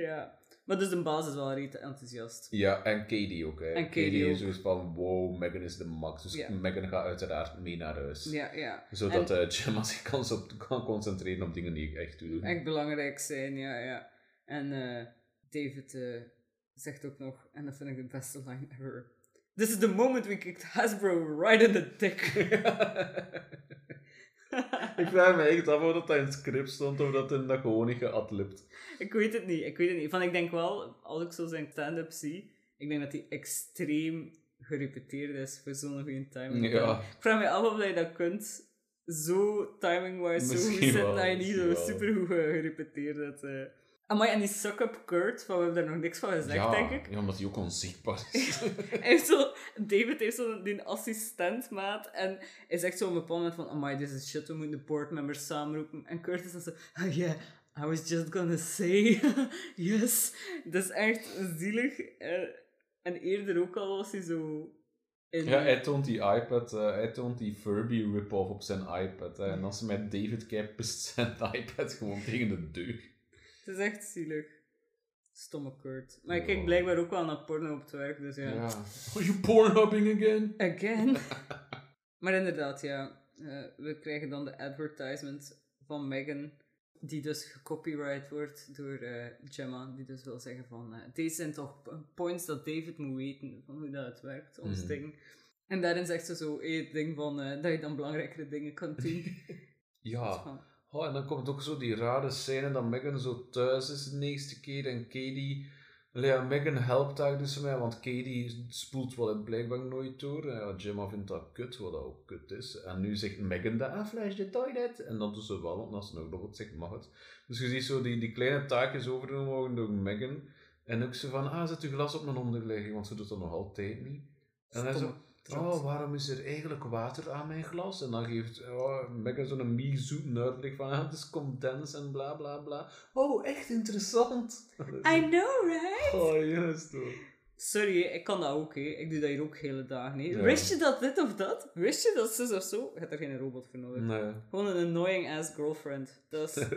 ja. Maar dus de basis is wel reet enthousiast. Ja, en Katie ook. Hè. En Katie is zoiets van, wow, Megan is de max. Dus Ja. Megan gaat uiteraard mee naar huis. Ja, ja. Zodat eh Gemma zich kan, op, kan concentreren op dingen die ik echt doe. Echt belangrijk zijn, ja, ja. En eh, David eh, zegt ook nog, en dat vind ik de beste line ever. This is the moment we kicked Hasbro right in the dick. (laughs) (laughs) (laughs) ik vraag me echt af of dat in het script stond of dat hij dat gewoon niet geadlipt. Ik weet het niet, ik weet het niet. Van, ik denk wel, als ik zo zijn stand-up zie, ik denk dat hij extreem gerepeteerd is voor zo'n goede timing. Ja. Ik vraag me af of je dat kunt, zo timing-wise, zo goed zitten, wel, dat je niet zo supergoed ge- gerepeteerd hebt. Amai, en die suck-up Kurt, van, we hebben daar nog niks van gezegd, ja, denk ik. Ja, omdat hij ook onzichtbaar is. (laughs) Hij heeft zo, David heeft zo die assistentmaat en hij zegt zo op een bepaald moment van, amai, this is shit, we moeten de boardmembers samenroepen. En Kurt is dan zo, oh yeah, I was just gonna say, (laughs) yes. Dat is echt zielig. eh, en eerder ook al was hij zo... In, Ja, hij toont die iPad, eh, hij toont die Furby rip-off op zijn iPad. hè. En als ze met David kijkt, pist (laughs) zijn iPad gewoon tegen de deur. Het is echt zielig. Stomme Kurt. Maar ik kijk blijkbaar ook wel naar porno op het werk, dus ja. Ja. Are you pornhubbing again? Again. (laughs) maar inderdaad, ja. eh, we krijgen dan de advertisement van Megan, die dus gecopyright wordt door eh, Gemma, die dus wil zeggen van, eh, deze zijn toch points dat David moet weten van hoe dat het werkt, ons Mhm. ding. En daarin zegt ze zo, het ding van, eh, dat je dan belangrijkere dingen kunt doen. (laughs) Ja. Van, Oh, en dan komt ook zo die rare scène dat Megan zo thuis is de eerste keer en Katie... Ja, Megan helpt daar dus mee, want Katie spoelt wel het blijkbaar nooit door. Ja, Gemma vindt dat kut, wat dat ook kut is. En nu zegt Megan dat, ah, flash the toilet. En dan doet ze wel, want als ze nog wat zegt, mag het. Dus je ziet zo die, die kleine taakjes overgenomen worden door Megan. En ook zo van, ah, zet je glas op mijn onderligging, want ze doet dat nog altijd niet. En hij zo. Oh, waarom is er eigenlijk water aan mijn glas? En dan geeft oh, Megan zo'n mie-zoet uitleg van, ah, het is condens en bla bla bla. Oh, echt interessant. (laughs) I know, right? Oh, juist hoor. Sorry, ik kan dat ook, hè. Ik doe dat hier ook hele dagen, hè. Ja. Wist je dat dit of dat? Wist je dat zus of zo? Je hebt er geen robot voor nodig. Nee, Gewoon een annoying ass girlfriend. Dat is... (laughs)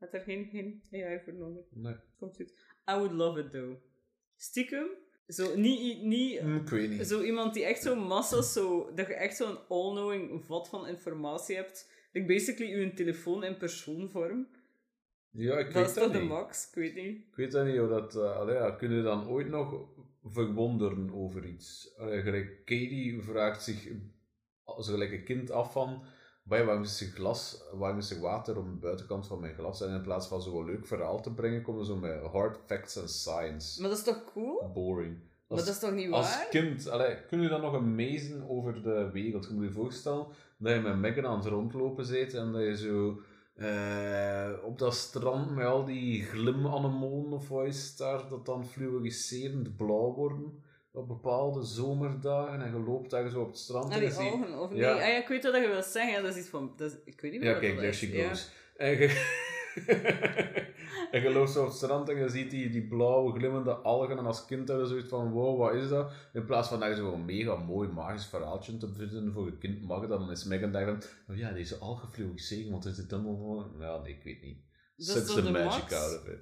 Je hebt er geen, geen AI voor nodig. nee. Komt goed. I would love it, though. Stiekem. Zo, niet... niet ik weet niet. Zo iemand die echt zo massa's, zo, dat je echt zo'n all-knowing vat van informatie hebt. Like basically uw telefoon in persoonvorm. Ja, ik Dat weet is dat toch de niet. max? Ik weet niet. Ik weet dat niet, hoe dat... eh allee, ja, kun je dan ooit nog verwonderen over iets? Allee, gelijk Katie vraagt zich als gelijk een kind af van... "Bij, waarom is er glas, waarom is er water op de buitenkant van mijn glas? En in plaats van zo'n leuk verhaal te brengen, komen ze zo met hard facts en science. Maar dat is toch cool? Boring. Maar dat is toch niet Als waar? kind, allee, kun je dan nog amazen over de wereld? Je moet je voorstellen dat je met Megan aan het rondlopen bent en dat je zo eh, op dat strand met al die glimanemonen of wat is het daar, dat dan fluoriserend blauw worden op bepaalde zomerdagen en je loopt daar zo op het strand Ah, en die je ziet- ogen, of nee? Ja. Ah, ja, ik weet wat je wil zeggen. Ja, dat is iets van... Dat is, ik weet niet meer Ja, wat kijk, dat there is. she Ja. goes. En je... (laughs) en je loopt zo op het strand en je ziet die, die blauwe glimmende algen en als kind heb je zoiets van, wow, wat is dat? In plaats van daar zo'n mega mooi magisch verhaaltje te vinden voor je kind mag, dan is Megan daar van, oh ja, deze algen fluoriseren, want is het dan wel... Ja, nee, ik weet niet. Dat is Sucks the de magic max? out of it.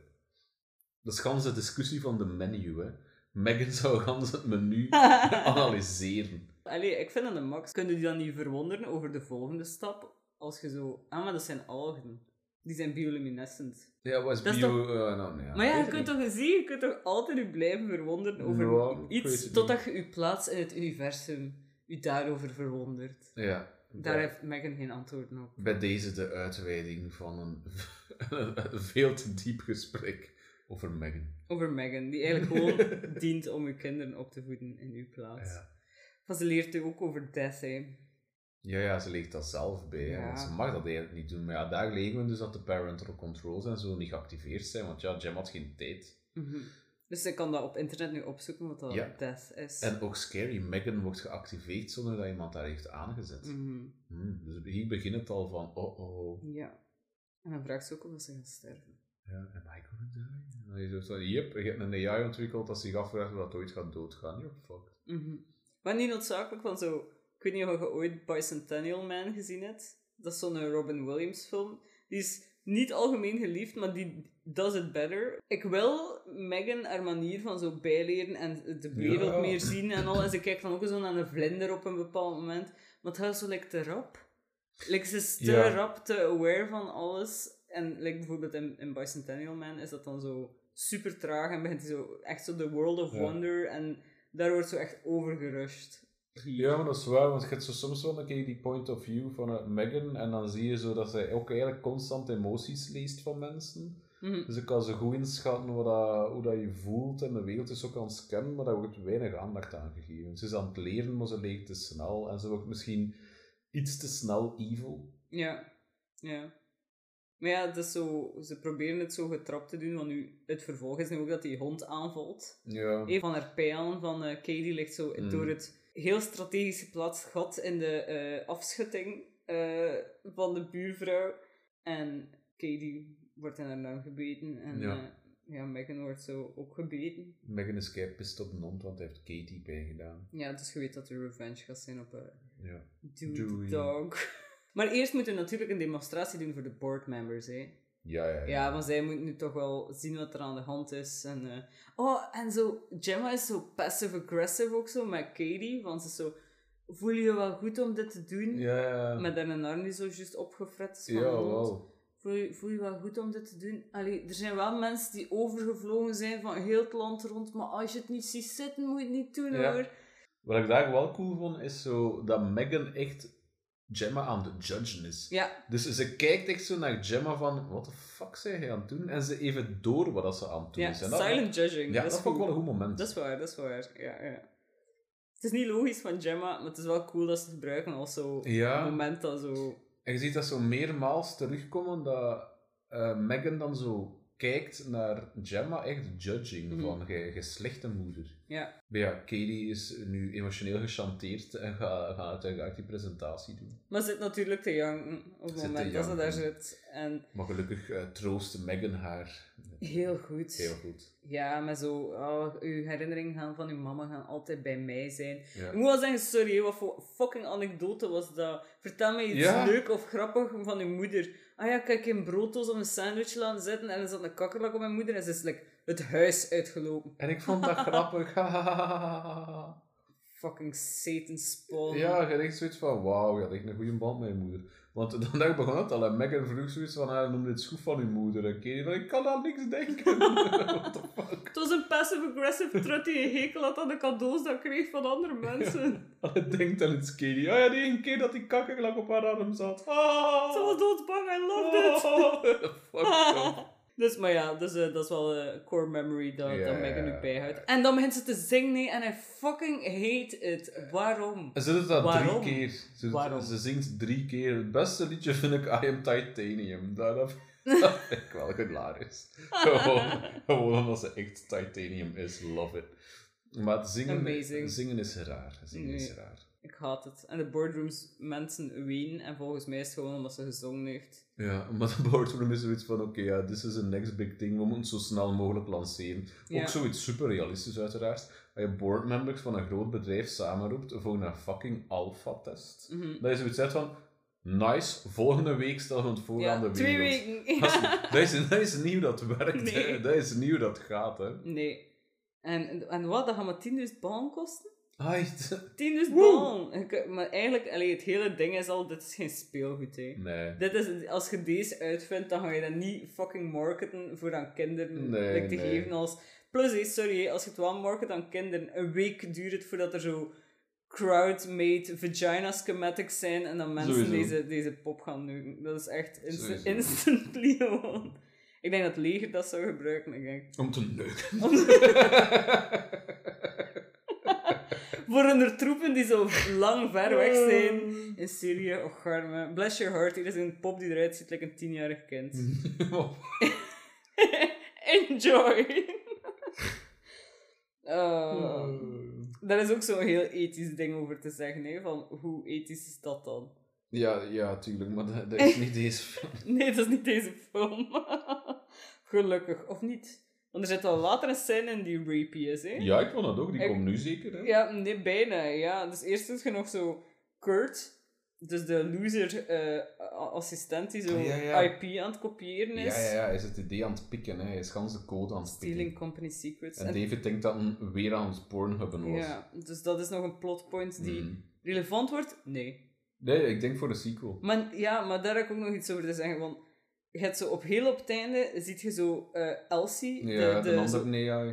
Dat is de discussie van de menu, hè. Megan zou gans het menu (laughs) analyseren. Allee, ik vind dat de max. Kun je die dan niet verwonderen over de volgende stap? Als je zo... Ah, maar dat zijn algen. Die zijn bioluminescent. Ja, wat is Dat is bio... eh, nou, nee, Maar ja, je kunt toch zien, je kunt toch altijd je blijven verwonderen over Ja, iets, totdat je je plaats in het universum je daarover verwondert. Ja. Daar ja. heeft Megan geen antwoord op. bij deze de uitweiding van een, (laughs) een veel te diep gesprek over Megan. Over Megan, die eigenlijk (laughs) gewoon dient om je kinderen op te voeden in uw plaats. Ja. Maar ze leert u ook over death, hè. Ja, ja, ze legt dat zelf bij, Ja. want ze mag dat eigenlijk niet doen. Maar ja, daar legen we dus dat de parental controls en zo niet geactiveerd zijn, want ja, Jem had geen tijd. Mhm. Dus ik kan dat op internet nu opzoeken wat dat Ja. death is. En ook scary, Megan wordt geactiveerd zonder dat iemand daar heeft aangezet. Mhm. Hmm, dus hier begint het al van, oh oh, Ja. En dan vraagt ze ook of ze gaan sterven. ja, am I gonna die? Zo, yep, je hebt een AI ontwikkeld dat zich afvraagt of dat ooit gaat doodgaan. You're fucked. Mhm. Maar niet noodzakelijk van zo... Ik weet niet of je ooit Bicentennial Man gezien hebt. Dat is zo'n Robin Williams film. Die is niet algemeen geliefd, maar die does it better. Ik wil Megan haar manier van zo bijleren en de wereld Ja. meer zien en al. En ze kijkt dan ook zo naar een vlinder op een bepaald moment. Maar het gaat zo like, te rap. Like, ze is te Ja. rap, te aware van alles. En like, bijvoorbeeld in, in Bicentennial Man is dat dan zo super traag en begint hij zo echt zo de world of Ja. wonder. En daar wordt zo echt overgerushed. Ja, maar dat is waar, want je hebt zo soms wel een keer die point of view van uh, Megan en dan zie je zo dat zij ook eigenlijk constant emoties leest van mensen. Mhm. Dus ik kan ze goed inschatten wat dat, hoe dat je voelt en de wereld is ook aan het scannen, maar daar wordt weinig aandacht aan gegeven. Ze is aan het leren, maar ze leert te snel en ze wordt misschien iets te snel evil. Ja, ja. Maar ja, het is zo, ze proberen het zo getrapt te doen, want nu, het vervolg is nu ook dat die hond aanvalt. Ja. Een van haar pijlen van eh Katie ligt zo Mm. door het heel strategisch geplaatst gat in de eh, afschutting eh, van de buurvrouw. En Katie wordt in haar naam gebeten. En Ja. ja. Megan wordt zo ook gebeten. Megan is kei pist op de hond, want hij heeft Katie pijn gedaan. Ja, dus je weet dat er revenge gaat zijn op eh Ja. Dude Dewey. Dog. Maar eerst moeten we natuurlijk een demonstratie doen voor de boardmembers, hè. Ja, ja, ja. Ja, maar zij moeten nu toch wel zien wat er aan de hand is. En, eh, Oh, en zo, Gemma is zo passive-aggressive ook zo met Katie. Want ze is zo, voel je je wel goed om dit te doen? Ja, ja. Met haar arm die zo juist opgefret is van ja, de wel. Voel je, voel je wel goed om dit te doen? Allee, er zijn wel mensen die overgevlogen zijn van heel het land rond. Maar als je het niet ziet zitten, moet je het niet doen Ja. hoor. Wat ik daar wel cool vond, is zo dat Megan echt Gemma aan de judgen is. Ja, Dus ze kijkt echt zo naar Gemma van, wat de fuck zijn jij aan het doen? En ze even door wat dat ze aan het doen ja is. En dat, silent judging. ja, dat, is goed. wel een goed moment. Dat is waar, dat is waar. Ja, ja. Het is niet logisch van Gemma, maar het is wel cool dat ze het gebruiken als zo Ja. een moment dat zo... En je ziet dat zo meermaals terugkomen, dat eh, Megan dan zo kijkt naar Gemma echt judging van je, je slechte moeder. Ja. Maar ja, Katie is nu emotioneel gechanteerd en gaat, gaat uiteindelijk die presentatie doen. Maar zit natuurlijk te janken op het Zit moment dat ze daar janken. zit. En Maar gelukkig eh, troost Megan haar heel goed. heel goed. Ja, maar zo, oh, uw herinneringen gaan van uw mama gaan altijd bij mij zijn. Ja. Ik moet wel zeggen, sorry, wat voor fucking anekdote was dat? Vertel me iets Ja. leuk of grappig van uw moeder. Ah ja, kijk, een brooddoos of een sandwich laten zitten en er zat een kakkerlak op mijn moeder en ze is like, het huis uitgelopen. En ik vond dat (laughs) grappig. Fucking Satan spawn. ja, je had echt zoiets van, wauw, je had echt een goede band met je moeder. Want (laughs) dan dacht ik begon het al en Megan vroeg zoiets van, ah, noem dit schoef van uw moeder. En Katie van, ik kan aan niks denken. (laughs) What the fuck? Het was een passive-aggressive trut die een hekel had aan de cadeaus dat ik kreeg van andere mensen. (laughs) Hij denkt aan het Katie. Oh ja, die ene keer dat die kakkerlak op haar arm zat. Ah. Ze was doodbang, I loved it. Oh, fuck. Dus, maar ja, dus, eh, dat is wel een core memory dat, Ja, dat Megan nu bijhoudt. En dan begint ze te zingen nee, en I fucking hate it. Waarom? Ze doet dat Waarom? drie keer. Ze, doet- Waarom? ze zingt drie keer. Het beste liedje vind ik I Am Titanium. Dat, (laughs) vind ik wel hilarisch. gewoon, gewoon omdat ze echt titanium is. Love it. Maar zingen, Amazing. zingen is raar. Zingen is raar. Ik haat het. En de boardrooms mensen ween en volgens mij is het gewoon omdat ze gezongen heeft. Ja, maar de boardroom is zoiets van, oké, ja, this is a next big thing, we moeten zo snel mogelijk lanceren. Ook zoiets super realistisch uiteraard. Dat je boardmembers van een groot bedrijf samenroept voor een fucking alpha-test. Mhm. Dat je zoiets zegt van, nice, volgende week stellen we het voor aan de twee wereld. weken. Dat is, Ja. (laughs) dat, is, dat is hoe dat werkt, Nee. hè. dat is hoe dat gaat. Hè. Nee. En, en wat? Dat gaat maar 10.000 baan kosten? Ai, 10.000 Woe. baan! Ik- Maar eigenlijk, allee, het hele ding is al, dit is geen speelgoed, hè. nee. Dit is, als je deze uitvindt, dan ga je dat niet fucking marketen voor aan kinderen Nee, like, te nee. geven als... Plus, hé, sorry, als je het wel market aan kinderen, een week duurt het voordat er zo crowd-made vagina schematics zijn en dan mensen Sowieso. deze, deze pop gaan neuken. Dat is echt instantly (laughs) gewoon. Ik denk dat het leger dat zou gebruiken. Ik denk, Om te neuken. (laughs) (laughs) voor hun troepen die zo lang ver weg zijn in Syrië. Och, arme. Bless your heart, hier is een pop die eruit ziet like een tienjarig kind. (laughs) Enjoy! Uh, (laughs) daar is ook zo'n heel ethisch ding over te zeggen, hè, van hoe ethisch is dat dan? ja, ja, tuurlijk, maar dat, dat is niet deze film. (laughs) Nee, dat is niet deze film. Gelukkig, of niet? Want er zit al later een scène in die rapey is, hè? Ja, ik vond dat ook, die komt nu zeker. Hè? Ja, nee, bijna, ja. Dus eerst is je nog zo Kurt, dus de loser eh, die zo Ja, ja. IP aan het kopiëren is. Ja, ja, ja, hij is het idee aan het pikken, hè. hij is gans de code aan het pikken. Stealing company secrets. En En- David denkt dat hij weer aan het pornhubben was. ja, dus dat is nog een plotpoint die Mhm. relevant wordt? Nee. Nee, ik denk voor de sequel. Maar ja, maar daar heb ik ook nog iets over te zeggen. Want je hebt zo op heel op het einde, ziet je zo eh, Elsie, Ja, de, de,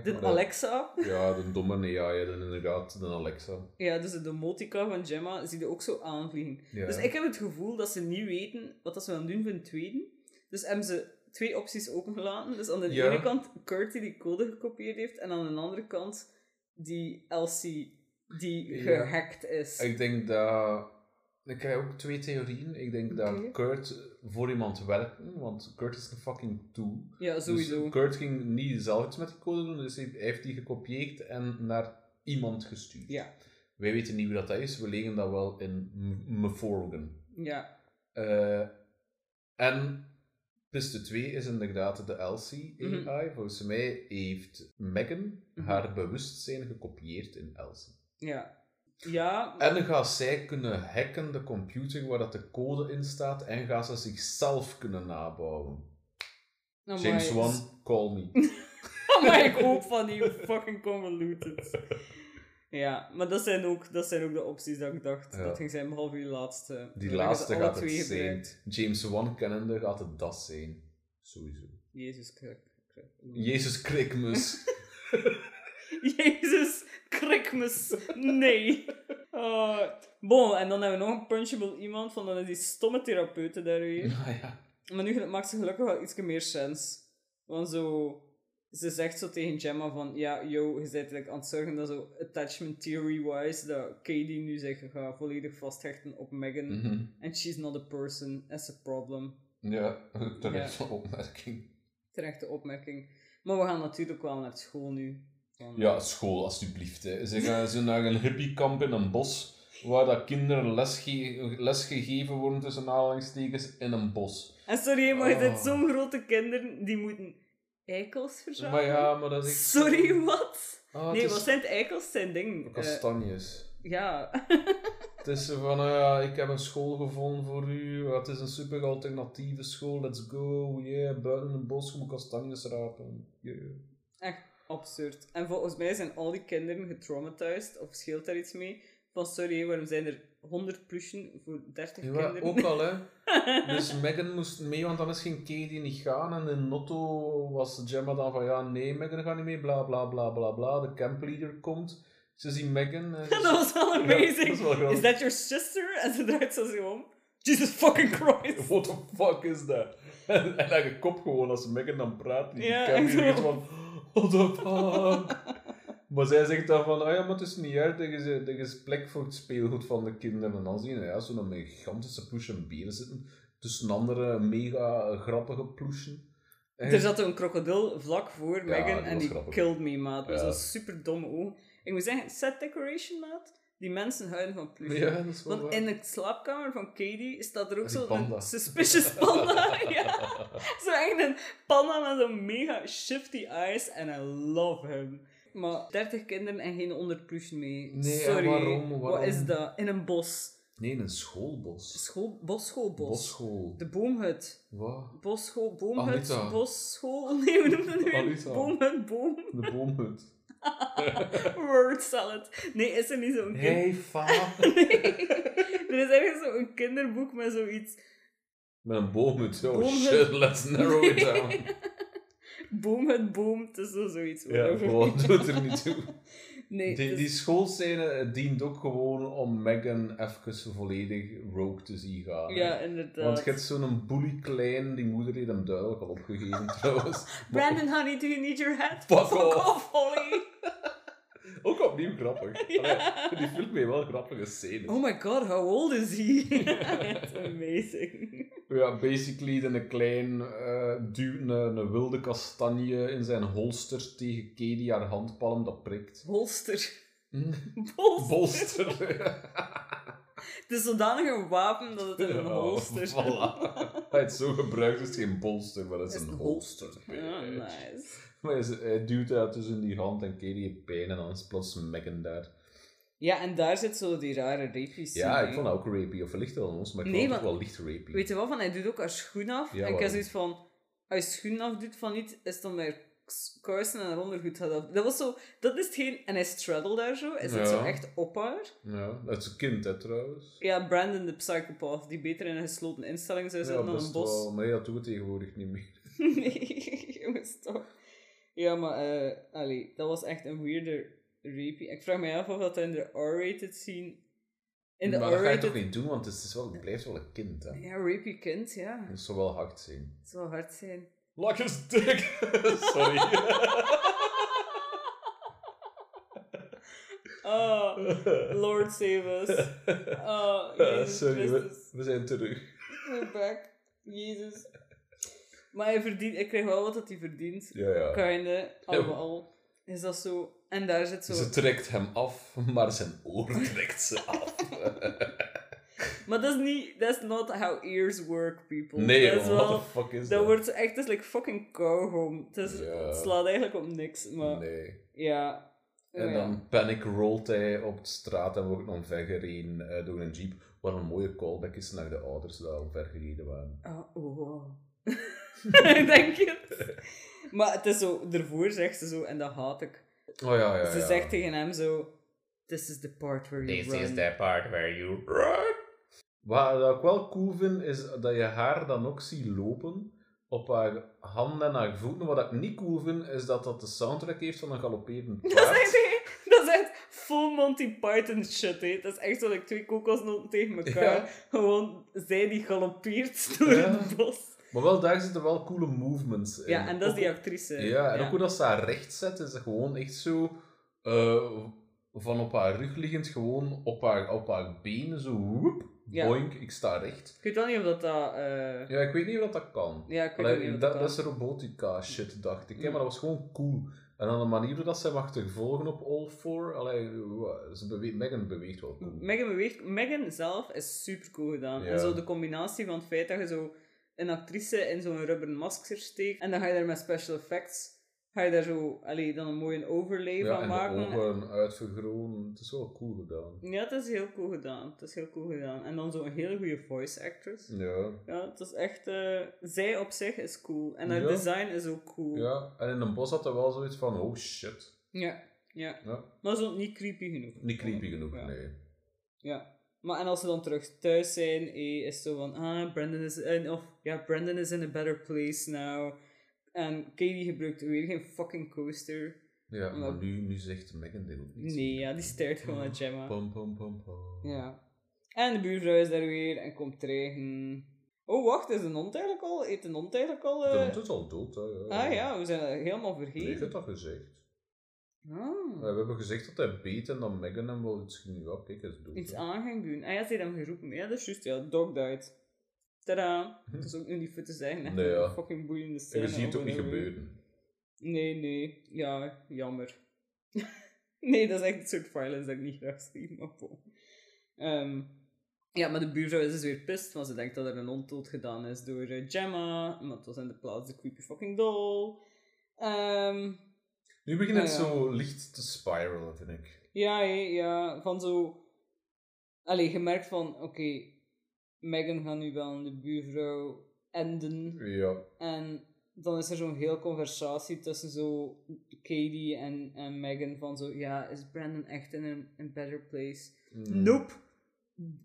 de, zo- Alexa. Ja, de domme AI, de, inderdaad, de Alexa. Ja, dus de Motica van Gemma, zie je ook zo aanvliegen. Ja. Dus ik heb het gevoel dat ze niet weten wat dat ze gaan doen voor een tweede. Dus hebben ze twee opties opengelaten. Dus aan de Ja. ene kant Kurt die die code gekopieerd heeft, en aan de andere kant die Elsie die Ja. gehackt is. Ik denk dat... Ik heb ook twee theorieën. Ik denk dat Kurt voor iemand werkte, want Kurt is een fucking tool. Ja, sowieso. Dus Kurt ging niet zelf iets met die code doen, dus hij heeft die gekopieerd en naar iemand gestuurd. Ja. Wij weten niet wie dat is, we legen dat wel in M- Meforgan. Ja. Eh, en piste 2 is inderdaad de Elsie Mhm. AI. Volgens mij heeft Megan Mhm. haar bewustzijn gekopieerd in Elsie. Ja. Ja, En dan gaat zij kunnen hacken de computer waar dat de code in staat en gaat ze zichzelf kunnen nabouwen. Amai. James Wan, call me. (laughs) Maar ik hoop van die fucking convoluted. Ja, maar dat zijn ook, dat zijn ook de opties dat ik dacht. Ja. Dat ging zijn behalve die laatste. Die laatste gaat het zijn. James Wan kennende gaat het dat zijn. Sowieso. Jezus krik. Jezus Krikmus. (laughs) Jezus krikmes. Nee. Oh. Bon, en dan hebben we nog een punchable iemand van dan is die stomme therapeuten daar weer. ah, ja. Maar nu maakt ze gelukkig wel iets meer sens. Want zo... Ze zegt zo tegen Gemma van... Ja, yo, je bent like aan het zorgen dat zo attachment theory-wise... Dat Katie nu zich gaat volledig vasthechten op Megan. Mhm. And she's not a person, as a problem. Ja, terecht Ja. van opmerking. Terechte opmerking. Maar we gaan natuurlijk wel naar school nu. Ja, school, alstublieft. Hè. Ze gaan zo naar een hippiekamp in een bos, waar dat kinderen lesge lesgegeven worden tussen aanhalingstekens in een bos. En sorry, maar je Oh. zit zo'n grote kinderen die moeten eikels verzamelen. Maar ja, maar dat is echt... Sorry, wat? Ah, nee, wat zijn het eikels? Zijn dingen. eh, Kastanjes. ja. (laughs) Het is zo van, ah ja, ik heb een school gevonden voor u. Het is een super alternatieve school. Let's go. Yeah, buiten een bos, je moet kastanjes rapen. Yeah. Echt absurd. En volgens mij zijn al die kinderen getraumatized, of scheelt daar iets mee? Van sorry, waarom zijn er 100 plushen voor 30 Ja, kinderen? ook al, hè. (laughs) Dus Megan moest mee, want anders ging Katie niet gaan. En in Notto was Gemma dan van, ja, nee, Megan gaat niet mee, bla, bla, bla, bla, bla. De campleader komt. Ze zien Megan. En ze- dat was wel Ja, amazing. dat is that your sister? En ze draait zo om. Jesus fucking Christ. What the fuck is that? (laughs) En, en haar kop gewoon, als Megan dan praat, die Ja, campleader is van, what the fuck? Maar zij zegt dan van, ah ja, maar het is niet erg, er is, er is plek voor het speelgoed van de kinderen. En dan zie je ja, zo'n gigantische plush en beren zitten, tussen andere mega grappige ploesjen. En Er zat een krokodil vlak voor Megan en die grappig. killed me, maat. Met Ja. zo'n super domme ogen. Ik moet zeggen, set decoration, maat. Die mensen houden van plush. Ja, dat is wel Want waar. in de slaapkamer van Katie staat er ook zo'n suspicious (laughs) panda. ja. Zo echt een panda met zo'n mega shifty eyes. En I love him. Maar 30 kinderen en geen 100 plush mee. Nee, Sorry. waarom? Wat Waarom? is dat? In een bos. Nee, een schoolbos. School, bosschoolbos. Bosschool. De boomhut. Wat? Bosschool, boomhut, Anita. bosschool. (laughs) Nee, hoe noemt dat nu? Anita. Boomhut, boom. De boomhut. (laughs) Word salad. Nee, is er niet zo'n kind? Hey, fa. Er is ergens zo'n kinderboek met zoiets. Met een boomhut. Oh Boomhut. shit, let's narrow it down. (laughs) Boomhut, boom. Het is zo zoiets. Ja, gewoon, doet er niet toe. (laughs) Nee, Die, het die schoolscène dient ook gewoon om Megan even volledig rogue te zien gaan. hè. Ja, inderdaad. Want je hebt zo'n bully klein, die moeder heeft hem duidelijk al opgegeven trouwens. Brandon, honey, do you need your hat? Fuck off. Holly. Opnieuw grappig. (laughs) Allee, die film heeft wel grappige scènes. Oh my god, how old is he? (laughs) It's amazing. Ja, basically een klein eh duwt een, wilde kastanje in zijn holster tegen Katie haar handpalm dat prikt. Holster. Hm? Bolster. Bolster. Het is zodanig een wapen dat het een holster voilà. Hij het zo gebruikt is het geen bolster, maar het is is een een holster. Ja, bitch. nice. Maar hij, duwt dat tussen die hand en Katie heeft pijn en dan is plots Megan daar. Ja, en daar zit zo die rare rapies. Ja, ik vond dat ook rapey, of licht wel ons, maar ik Nee, vond het wel licht rapey. Weet je wel, van hij doet ook haar schoen af. Ja, en ik heb waarom? zoiets van, als je schoen afdoet van iets, is dan weer kousen en haar ondergoed af. Dat was zo, dat is hetgeen, en hij straddle daar zo, hij zit Ja. zo echt op haar. Ja, dat is een kind, hè, trouwens. Ja, Brandon de psychopath, die beter in een gesloten instelling zou Ja, zitten dan een bos. wel, maar dat doet tegenwoordig niet meer. (laughs) nee, (laughs) jongens, toch. Ja, maar, allee, dat was echt een weirder rapey. Ik vraag me af of dat in de R-rated scene... In de maar dat ga je toch niet doen, want het, is wel, het blijft wel een kind, hè. Ja, rapey kind, ja. Dat zou wel hard zijn. Het zou hard zijn. Like his dick! (laughs) Sorry. (laughs) Oh, Lord save us. Oh, (laughs) Sorry, we, we zijn terug. We're back. Jezus. Maar hij verdient, ik krijg wel wat dat hij verdient. Ja, ja. Kinda, allemaal. Is dat zo? En daar zit zo... Ze trekt hem af, (laughs) maar zijn oor trekt ze af. (laughs) Maar dat is niet... That's not how ears work, people. nee, dat wel... what the fuck is Dat dat? wordt echt, is like fucking go home. Het, is, Ja. het slaat eigenlijk op niks, maar Nee. ja. En Ja. dan panic rolt hij op de straat en wordt omvergereden eh, door een jeep. Wat een mooie callback is naar de ouders die omvergereden waren. Oh, oh, wow. (laughs) ik denk het. Maar het is zo, ervoor zegt ze zo, en dat haat ik. Oh ja, ja, Ze ja. zegt tegen hem zo, this is the part where you run. the part where you run. Wat ik wel cool vind, is dat je haar dan ook ziet lopen op haar handen en haar voeten. Wat ik niet cool vind, is dat dat de soundtrack heeft van een galopperend (laughs) Dat is echt, dat is echt full Monty Python shit, hè. Dat is echt zo like, twee kokosnoten tegen (laughs) elkaar. Ja. Gewoon, zij die galoppeert door Ja. het bos. Maar wel, daar zitten wel coole movements in. Ja, en dat is die actrice. Ja, en ook hoe dat ze haar recht zet, is gewoon echt zo... eh, van op haar rug liggend, gewoon op haar, op haar benen, zo woep. Ja. boink, ik sta recht. Ik weet wel niet of dat dat... eh, Ja, ik weet niet of dat kan. Ja, ik weet Allee, ook niet of dat, dat dat is kan. robotica shit, dacht ik. Mm. Maar dat was gewoon cool. En dan de manier dat ze hem achtervolgen op All Four, allee, ze bewe Megan beweegt wel cool. Megan beweegt... Megan zelf is super cool gedaan. Ja. En zo de combinatie van het feit dat je zo een actrice in zo'n rubberen masker steekt en dan ga je daar met special effects... Ga je daar zo... Allee, dan een mooie overlay ja, van en maken. de ogen uitvergroten. Het is wel cool gedaan. Ja, het is heel cool gedaan. Het is heel cool gedaan. En dan zo'n hele goede voice actress. Ja. Ja, het is echt... eh, zij op zich is cool. En haar Ja. design is ook cool. ja, en in een bos had hij wel zoiets van, oh shit. Ja, ja. Ja. Maar zo niet creepy genoeg. Niet creepy genoeg, Ja. nee. Ja. Maar en als ze dan terug thuis zijn, eh, is zo van, ah, Brandon is, eh, of, ja, Brandon is in a better place now. En Katie gebruikt weer geen fucking coaster. Ja, Maar- maar nu, nu zegt Megan dit ook niet. Nee, ja, die staart gewoon naar Gemma. Pam, pam, pam, pam. Ja. En de buurvrouw is daar weer en komt dreigen. Oh, wacht, is de hond eigenlijk al? Heeft de hond eigenlijk al... De eh, hond is al dood, hè. Ja. Ah ja, we zijn helemaal Nee, ik vergeten. heb dat gezegd. Ah. Ja, we hebben gezegd dat hij beet en dat Megan hem wel iets ging... Ja, kijk, hij is dood. Iets hè. aan ging doen. Ah ja, ze heeft hem geroepen. Ja, dat is juist. Ja, dog died. Tada. Dat is ook nu niet voor te zeggen. Nee, ja. fucking boeiende En scène. je ziet het ook niet en gebeuren. Nee, nee. Ja, jammer. (laughs) nee, dat is echt het soort violence dat ik niet graag zie. Maar bon. Ehm, ja, maar de buurvrouw is dus weer pist, want ze denkt dat er een hond dood gedaan is door eh, Gemma. Maar het was in de plaats de creepy fucking doll. Ehm, Nu begint het zo licht te spiralen, vind ik. Ja, hé, ja, van zo... Allee, je merkt van, oké, Megan gaat nu wel aan de buurvrouw enden. Ja. En dan is er zo'n heel conversatie tussen zo Katie en, en Megan van zo, ja, is Brandon echt in een in better place? Mm. Nope!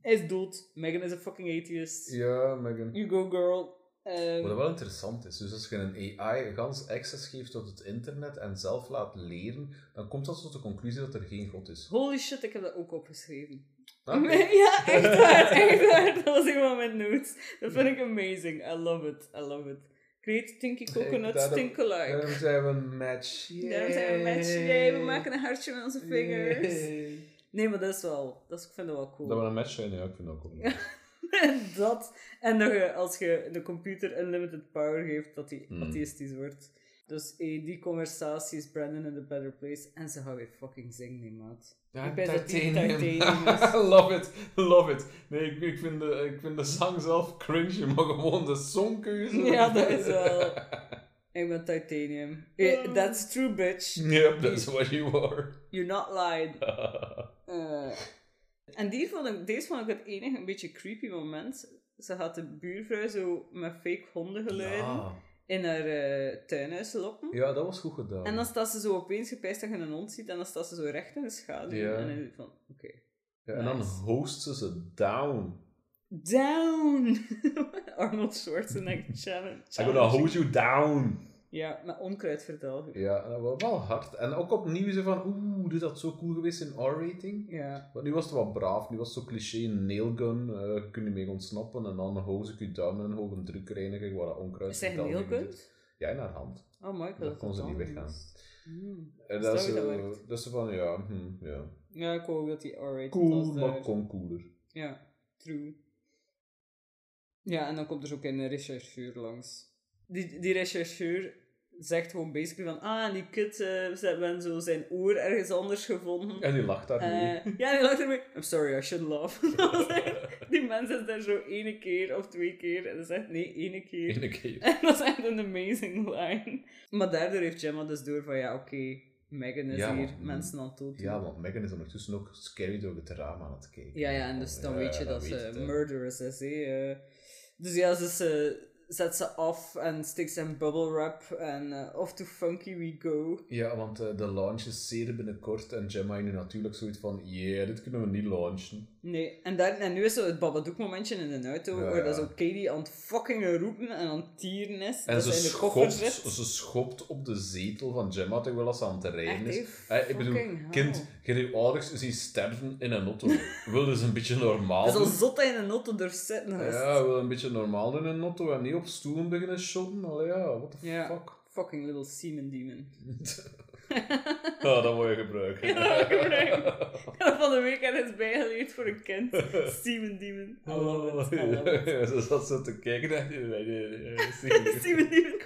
Hij is dood. Megan is een fucking atheist. Ja, Megan. You go, girl. Ehm, Wat wel interessant is, dus als je een AI gans access geeft tot het internet en zelf laat leren, dan komt dat tot de conclusie dat er geen god is. holy shit, ik heb dat ook opgeschreven. Ah, (laughs) ja, echt waar, (laughs) echt waar. Dat was van mijn notes. Dat vind ik amazing. I love it, I love it. Create Tinky Coconut daarom- Stink Alike. Daarom zijn we een match. Daarom zijn we een match. Yay, we maken een hartje met onze vingers. Yay. Nee, maar dat is wel, dat is, ik vind dat wel cool. Dat we een match zijn, ja, ik vind dat ook cool. (laughs) (laughs) dat. En dat je, als je de computer unlimited power geeft, dat die Hmm. atheïstisch wordt. Dus eh, die conversatie is Brandon in a better place. En ze gaan weer fucking zingen, nee, maat. Ik ben dat die titanium (laughs) love it, love it. Nee, ik, ik, vind de, ik vind de zang zelf cringe, maar gewoon de songkeuze. (laughs) Ja, dat is wel- Ik ben titanium. Eh, that's true, bitch. Yep, that's what you are. You're not lied. Eh, en die vond ik, deze vond ik het enige een beetje creepy moment. Ze had de buurvrouw zo met fake hondengeluiden ja. in haar eh, tuinhuis lokken. ja, dat was goed gedaan. En dan staat ze zo opeens gepijst dat je een hond ziet en dan staat ze zo recht in de schaduw. Ja. En dan van, oké. ja, en dan host ze ze down. Down! (laughs) Arnold Schwarzenegger (laughs) challenge. I'm gonna hold you down. Ja, met onkruidverdelging. Ja, dat was wel hard. En ook opnieuw zo van, oeh, dit had zo cool geweest in R-rating. Ja. Maar nu was het wat braaf, nu was het zo cliché, een nailgun, eh je kunt niet mee ontsnappen en dan hose ik je duim in een hoge drukreiniger, waar dat onkruid Is heel zit. Ja, in haar hand. Oh my god. Dan kon ze niet weggaan. Hmm. En dat is, je dat zo, werkt. dat is van, ja, hm, ja. Ja, ik ook dat die R-rated Cool, was maar daar. kon cooler. Ja, true. Ja, en dan komt er zo ook een rechercheur langs. Die, die rechercheur zegt gewoon basically van, ah, die kid, eh, ze hebben zo zijn oor ergens anders gevonden. En die lacht daarmee. Eh, ja, die lacht ermee. I'm sorry, I should laugh. (laughs) Die mensen is daar zo ene keer of twee keer. En ze zegt nee, ene keer. Ene keer. (laughs) En dat is echt een amazing line. Maar daardoor heeft Gemma dus door van, ja, oké, Megan is Ja, hier mensen aan het dood. Ja, want Megan is ondertussen ook scary door het raam aan het kijken. Ja, ja, en dus dan Ja, weet je dat weet ze murderous is. Hè. eh. Dus ja, ze, ze zet ze af en ze in bubble wrap en eh, off to funky we go. Ja, want eh, de launch is zeer binnenkort en Gemma nu natuurlijk zoiets van, yeah, dit kunnen we niet launchen. Nee, en, daar, en nu is zo het Babadook momentje in de auto, Ja, waar dat zo Katie aan het fucking roepen en aan het tieren is. En ze schopt, ze schopt op de zetel van Gemma terwijl als ze aan het rijden is. hè? Eh, ik bedoel, hell. kind, je je ouders zien sterven in een auto. wil dus een beetje normaal Het is al zot in een auto durft zitten. Ja, wil een beetje normaal in een auto en niet op stoelen beginnen shotten. Allee, ja, what the Ja. fuck. fucking little semen demon. (laughs) (laughs) Ja, dat moet je gebruiken. Ja, dat gebruiken. Ik heb van de week ergens bijgeleerd voor een kind. Semen demon. I love it, I love it. (laughs) Ja, Ze zat zo te kijken eh, zie- Semen demon.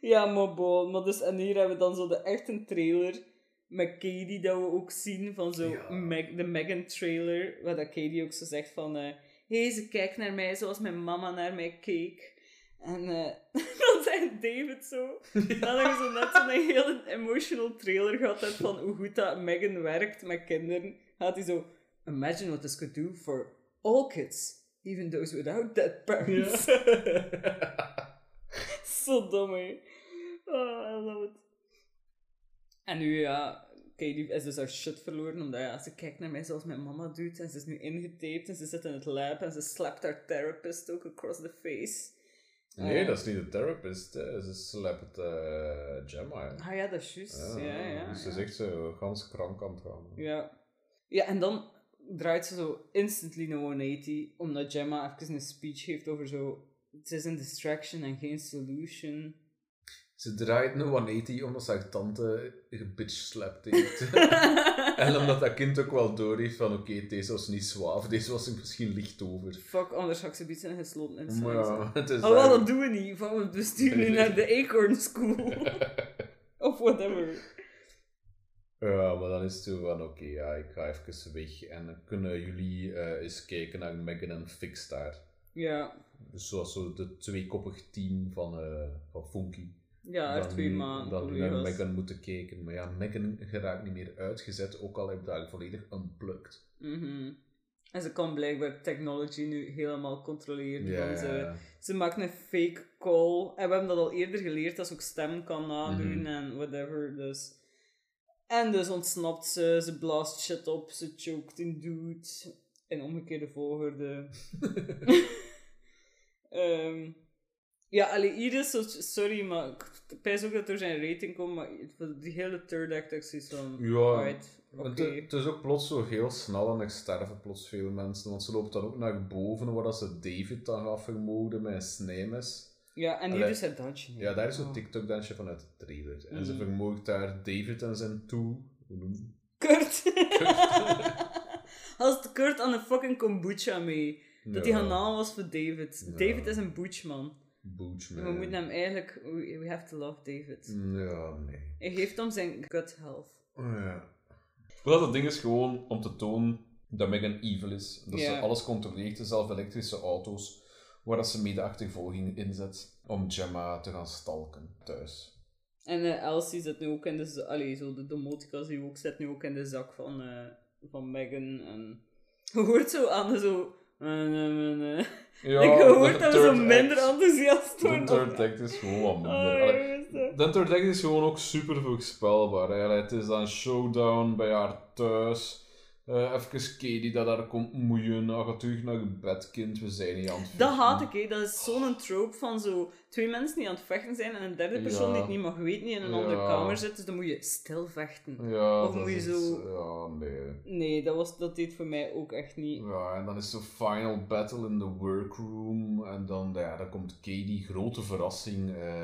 Ja, maar bon. Maar dus, en hier hebben we dan zo de echte trailer met Katie, dat we ook zien van zo Ja. Meg- de Megan trailer, waar dat Katie ook zo zegt van hé, hey, ze kijkt naar mij zoals mijn mama naar mij keek. En eh, (laughs) dan zegt David zo, dat je zo net zo'n hele emotional trailer gehad hebt van hoe goed dat Megan werkt met kinderen, gaat hij zo, imagine what this could do for all kids, even those without dead parents. (laughs) Zo dom, hè. Oh, I love it. En nu, ja, Katie is dus haar shit verloren, omdat ja, ze kijkt naar mij zoals mijn mama doet. En ze is nu ingetaped en ze zit in het lab en ze slapt haar therapist ook across the face. Nee, Eh. dat is niet de therapist. Hè. Ze slapt eh Gemma. hè. Ah ja, dat is juist. Ja, ja. Dus ze is echt zo gans krank aan het gaan. Ja. Ja, en dan draait ze zo instantly naar 180, omdat Gemma even een speech heeft over zo... Het is een distraction en geen solution. Ze draait een 180 omdat ze haar tante gebitchslapt heeft. (laughs) en omdat dat kind ook wel door heeft van oké, deze was niet zwaaf, deze was er misschien licht over. Fuck, anders ik ze iets in gesloten in Maar ja, het is Oh, dat doen we niet. Van, we besturen nu naar de Acorn School. (laughs) of whatever. Ja, maar dan is het zo van, oké, ja, ik ga even weg. En dan kunnen jullie eh, eens kijken naar Megan en Fix daar. Ja, Dus zoals zo de tweekoppig team van, eh van Funky. Ja er twee maanden. Dan nu naar Megan moeten kijken. Maar ja, Megan geraakt niet meer uitgezet, ook al heb daar volledig unplugged. Mhm. En ze kan blijkbaar technology nu helemaal controleren. Van ze, ze maakt een fake call. En we hebben dat al eerder geleerd, dat ze ook stem kan nadoen Mhm. en whatever. Dus. En dus ontsnapt ze, ze blaast shit op, ze choked een dude. In omgekeerde volgorde. (laughs) (laughs) Ehm, ja, allee, Iris, zo- sorry, maar ik pijs ook dat er zijn rating komt, maar die hele third act is van... Ja, oké. het, het is ook plots zo heel snel en er sterven plots veel mensen. Want ze loopt dan ook naar boven waar dat ze David dan gaat vermoorden met een snijmes. Ja, en hier dus het dansje. Ja, daar is zo'n Oh. TikTok-dansje vanuit de trailer. En ze Mhm. vermoordt daar David en zijn toe. Hoe je Kurt. (laughs) Als Kurt aan een fucking kombucha mee. Dat Ja, hij gaan naam was voor David. Ja. David is een butchman. We moeten hem eigenlijk... We, we have to love David. Ja, nee. Hij geeft hem zijn gut health. Ja. Wel, dat ding is gewoon om te tonen dat Megan evil is. Dat Ja. ze alles controleert, zelf elektrische auto's, waar dat ze mede-achtervolging inzet om Gemma te gaan stalken thuis. En eh, Elsie zit nu ook in de... Allee, zo de domotica je ook, zit nu ook in de zak van, eh, van Megan. En je (laughs) hoort zo aan zo... eh, eh, eh. Ja, (laughs) ik hoort de dat we zo third minder act- enthousiast De worden. third act is gewoon wat minder. Oh, jongens, hè. de third act is gewoon ook super voorspelbaar. Het is dan showdown bij haar thuis. Eh even Katie dat daar komt moeien. Dan gaat terug naar je bed, kind. We zijn niet aan het Dat vechten. haat ik, hè. Dat is zo'n trope van zo twee mensen die aan het vechten zijn en een derde persoon Ja. die het niet mag weten, die in een Ja. andere kamer zit. Dus dan moet je stil vechten. Ja, Of dat moet je zo- Ja, nee. Nee, dat, was, dat deed voor mij ook echt niet. Ja, en dan is de final battle in de workroom. En dan, ja, dan komt Katie, grote verrassing. eh,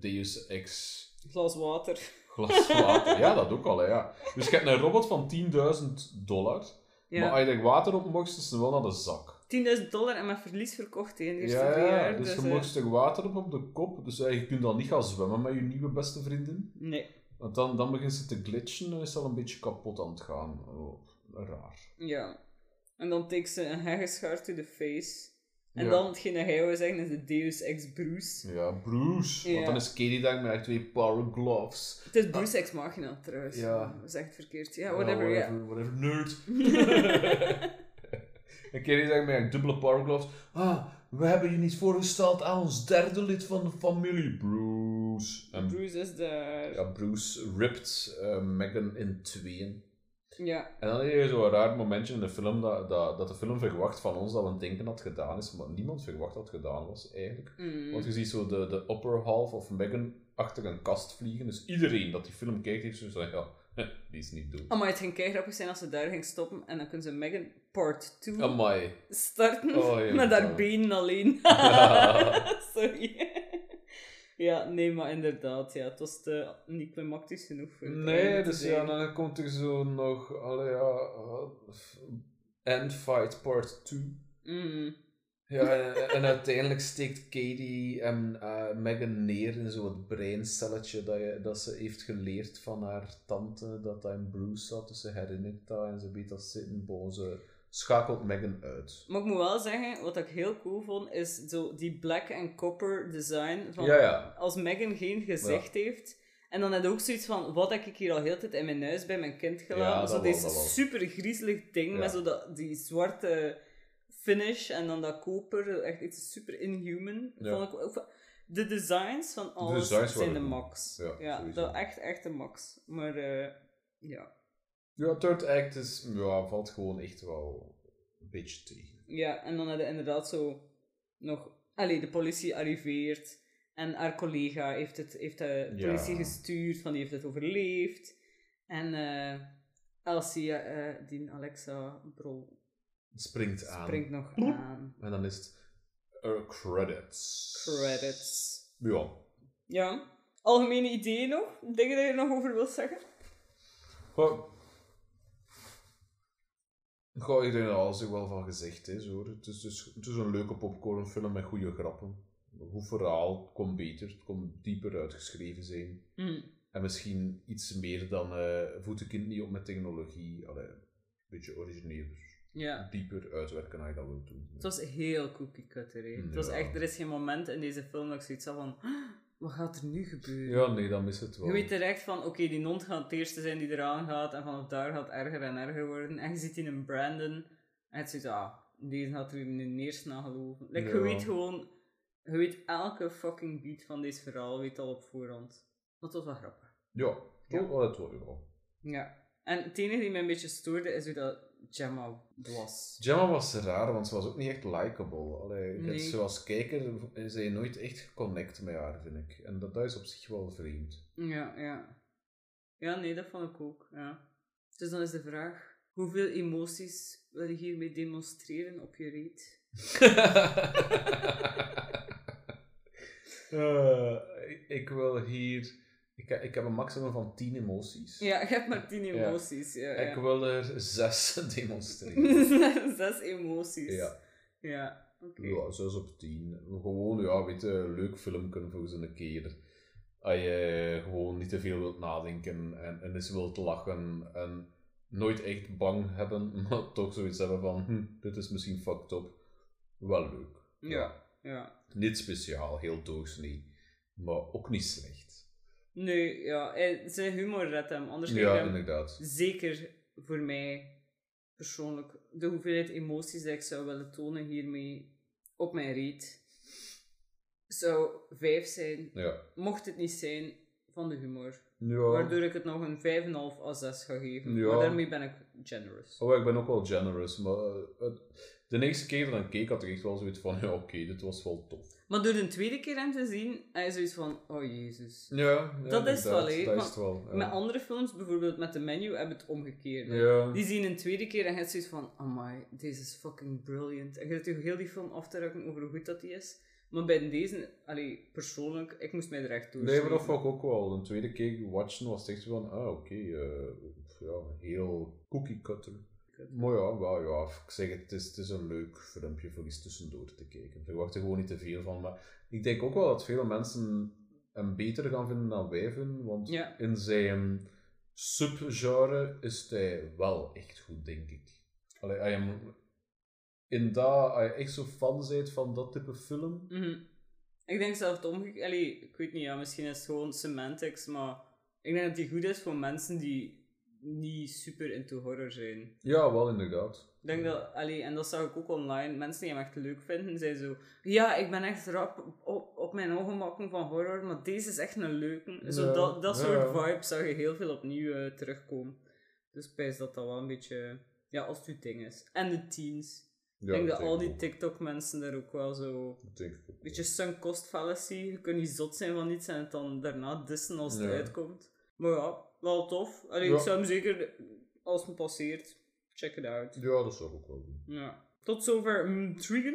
Deus Ex Glas water. Glas water. ja, dat ook al, hè, ja. Dus je hebt een robot van 10.000 dollar. Maar als je er water op mocht, is het wel naar de zak. 10.000 dollar en met verlies verkocht hè, in de eerste Ja, jaar. dus Dus, je eh, mocht er water op op de kop. Dus eh, je kunt dan niet gaan zwemmen met je nieuwe beste vriendin. Nee, Want dan, dan begint ze te glitchen en is ze al een beetje kapot aan het gaan. Oh, raar. ja. En dan tikt ze een heggeschaar to the face. En Ja. dan, hetgeen dat hij wou zeggen, is de Deus Ex Bruce. Ja, Bruce. Ja. Want dan is Katie daar met twee power gloves. Het is Bruce Ex Machina, trouwens. Ja. Dat is echt verkeerd. Ja, whatever, ja. whatever, whatever, nerd. (laughs) (laughs) en Katie zegt met dubbele power gloves. Ah, we hebben je niet voorgesteld aan ons derde lid van de familie, Bruce. En Bruce is daar. ja, Bruce ript eh, Megan in tweeën. Ja. En dan heb je zo'n raar momentje in de film dat, dat, dat de film verwacht van ons dat we denken dat het gedaan is, maar niemand verwacht dat het gedaan was eigenlijk. Mm. Want je ziet zo de, de upper half of Megan achter een kast vliegen. Dus iedereen dat die film kijkt, heeft zo van, ja, die is niet dood. Oh, maar het ging kei grappig zijn als ze daar ging stoppen en dan kunnen ze Megan Part 2 Amai. starten Oh, met haar benen alleen. (laughs) Sorry. Ja, nee, maar inderdaad, ja. Het was te, niet klimactisch genoeg voor Nee, dus ja, dan komt er zo nog, allee, ja, uh, End Fight Part 2. Mm. Ja, en, en uiteindelijk steekt Katie en eh, Megan neer in zo'n breincelletje dat, je, dat ze heeft geleerd van haar tante, dat dat in Bruce zat, dus ze herinnert dat en ze weet dat zitten, bon, ze schakelt Megan uit. Maar ik moet wel zeggen, wat ik heel cool vond, is zo die black en copper design. Van Ja, ja. Als Megan geen gezicht heeft. En dan je ook zoiets van, wat heb ik hier al heel tijd in mijn huis bij mijn kind gelaten? zo deze super griezelig ding met zo dat, die zwarte finish en dan dat koper. Echt iets super inhuman. Vond ik, ook- de designs van alles designs zijn de max. Ja, dat echt, echt de max. Maar eh, ja. Ja, third act is, ja, valt gewoon echt wel een beetje tegen. Ja, en dan had je inderdaad zo nog... Allee, de politie arriveert en haar collega heeft, het, heeft de Ja. politie gestuurd, van die heeft het overleefd. En eh Elsie, eh, die Alexa Bro, Springt aan. springt nog aan. En dan is het eh, credits. Credits. Ja. Ja. Algemene ideeën nog? Dingen dat je er nog over wilt zeggen? Goh. Goh, iedereen heeft er alles wel van gezegd, hè, zo. Het is, dus, het is een leuke popcornfilm met goede grappen. Goed verhaal, het kon beter, het kon dieper uitgeschreven zijn. Hm. En misschien iets meer dan eh voet de kind niet op met technologie. Allee, een beetje origineler, Ja. dieper uitwerken als je dat wilt doen. Het was heel cookie cutter. hè. Het was echt, er is geen moment in deze film dat ik zoiets had van, "Ah, wat gaat er nu gebeuren? Ja, nee, dan is het wel. Je weet direct van, oké, die hond gaat het eerste zijn die eraan gaat, en vanaf daar gaat het erger en erger worden. En je ziet in een Brandon, en het zit, ah, deze gaat er in de eerste naar geloven. Like, Je Ja. weet gewoon, je weet elke fucking beat van deze verhaal, weet al op voorhand. Dat was wel grappig. Ja, Ja. toch wel het wel. ja. Ja. En het enige die mij een beetje stoorde, is hoe dat Gemma was. Gemma was raar, want ze was ook niet echt likable. Nee. Zoals kijker is hij nooit echt geconnect met haar, vind ik. En dat, dat is op zich wel vreemd. Ja, ja. Ja, nee, dat vond ik ook, ja. Dus dan is de vraag, hoeveel emoties wil je hiermee demonstreren op je reet? (laughs) Eh, ik- ik wil hier... Ik, ik heb een maximum van 10 emoties. Ja, je hebt maar tien emoties. Ja, Ik ja. wil er 6 (laughs) demonstreren. (laughs) Zes emoties. ja. Ja, oké. ja, 6 op 10. Gewoon, ja, weet je, een leuk film kunnen voor zo'n keer. Als je gewoon niet te veel wilt nadenken en, en eens wilt lachen en nooit echt bang hebben, (laughs) maar toch zoiets hebben van, hm, dit is misschien fucked up. Wel leuk. Ja, ja. Niet speciaal, heel doorsnee, maar ook niet slecht. Nee, ja, hij- zijn humor redt hem. Anders Ja, je hem inderdaad. zeker voor mij persoonlijk de hoeveelheid emoties die ik zou willen tonen hiermee op mijn reet zou vijf zijn. Ja. Mocht het niet zijn van de humor. Ja. Waardoor ik het nog een 5,5 à 6 ga geven. Ja. Maar daarmee ben ik generous. Oh, ik ben ook wel generous, maar eh, het- de eerste keer dat ik dan keek had ik echt wel zoiets van, (laughs) ja oké, dit was wel tof. Maar door de tweede keer hem te zien, hij is zoiets van, oh jezus. Ja, ja Dat is het wel, hè, Dat is wel. ja. Met andere films, bijvoorbeeld met de menu, hebben het omgekeerd. Ja. Die zien een tweede keer en je hebt zoiets van, amai, deze is fucking brilliant. En je zit heel die film af te rukken over hoe goed dat die is. Maar bij deze, allee, persoonlijk, ik moest mij er echt door. Nee, maar dat vond ik ook wel. Een tweede keer watchen was echt van, ah oké, eh, ja, heel cookie cutter. Maar ja, wel, ja, ik zeg het, het is, het is een leuk filmpje voor iets tussendoor te kijken. Verwacht er gewoon niet te veel van, maar ik denk ook wel dat veel mensen hem beter gaan vinden dan wij vinden, want Ja. in zijn subgenre is hij wel echt goed, denk ik. Allee, als in dat, als je echt zo fan bent van dat type film, Mhm. Ik denk zelf het omgekeerd. Allee, ik weet niet, ja, misschien is het gewoon semantics, maar ik denk dat die goed is voor mensen die niet super into horror zijn. ja, wel inderdaad. Ik denk dat, allee, en dat zag ik ook online, mensen die hem echt leuk vinden, zijn zo, ja, ik ben echt rap op, op mijn ongemakken van horror, maar deze is echt een leuke. Zo dat, dat soort ja. vibes zag je heel veel opnieuw eh, terugkomen. Dus ik pijs dat dat wel een beetje, ja, als het uw ding is. En de teens. Ja, ik denk dat al die. TikTok-mensen daar ook wel zo beetje sunk cost fallacy. Je kunt niet zot zijn van iets en het dan daarna dissen als het uitkomt. Maar ja, wel tof. Allee, Ja. Ik zou hem zeker, als het passeert, check it out. Ja, dat zou ik ook wel doen. Ja. Tot zover Intrigen.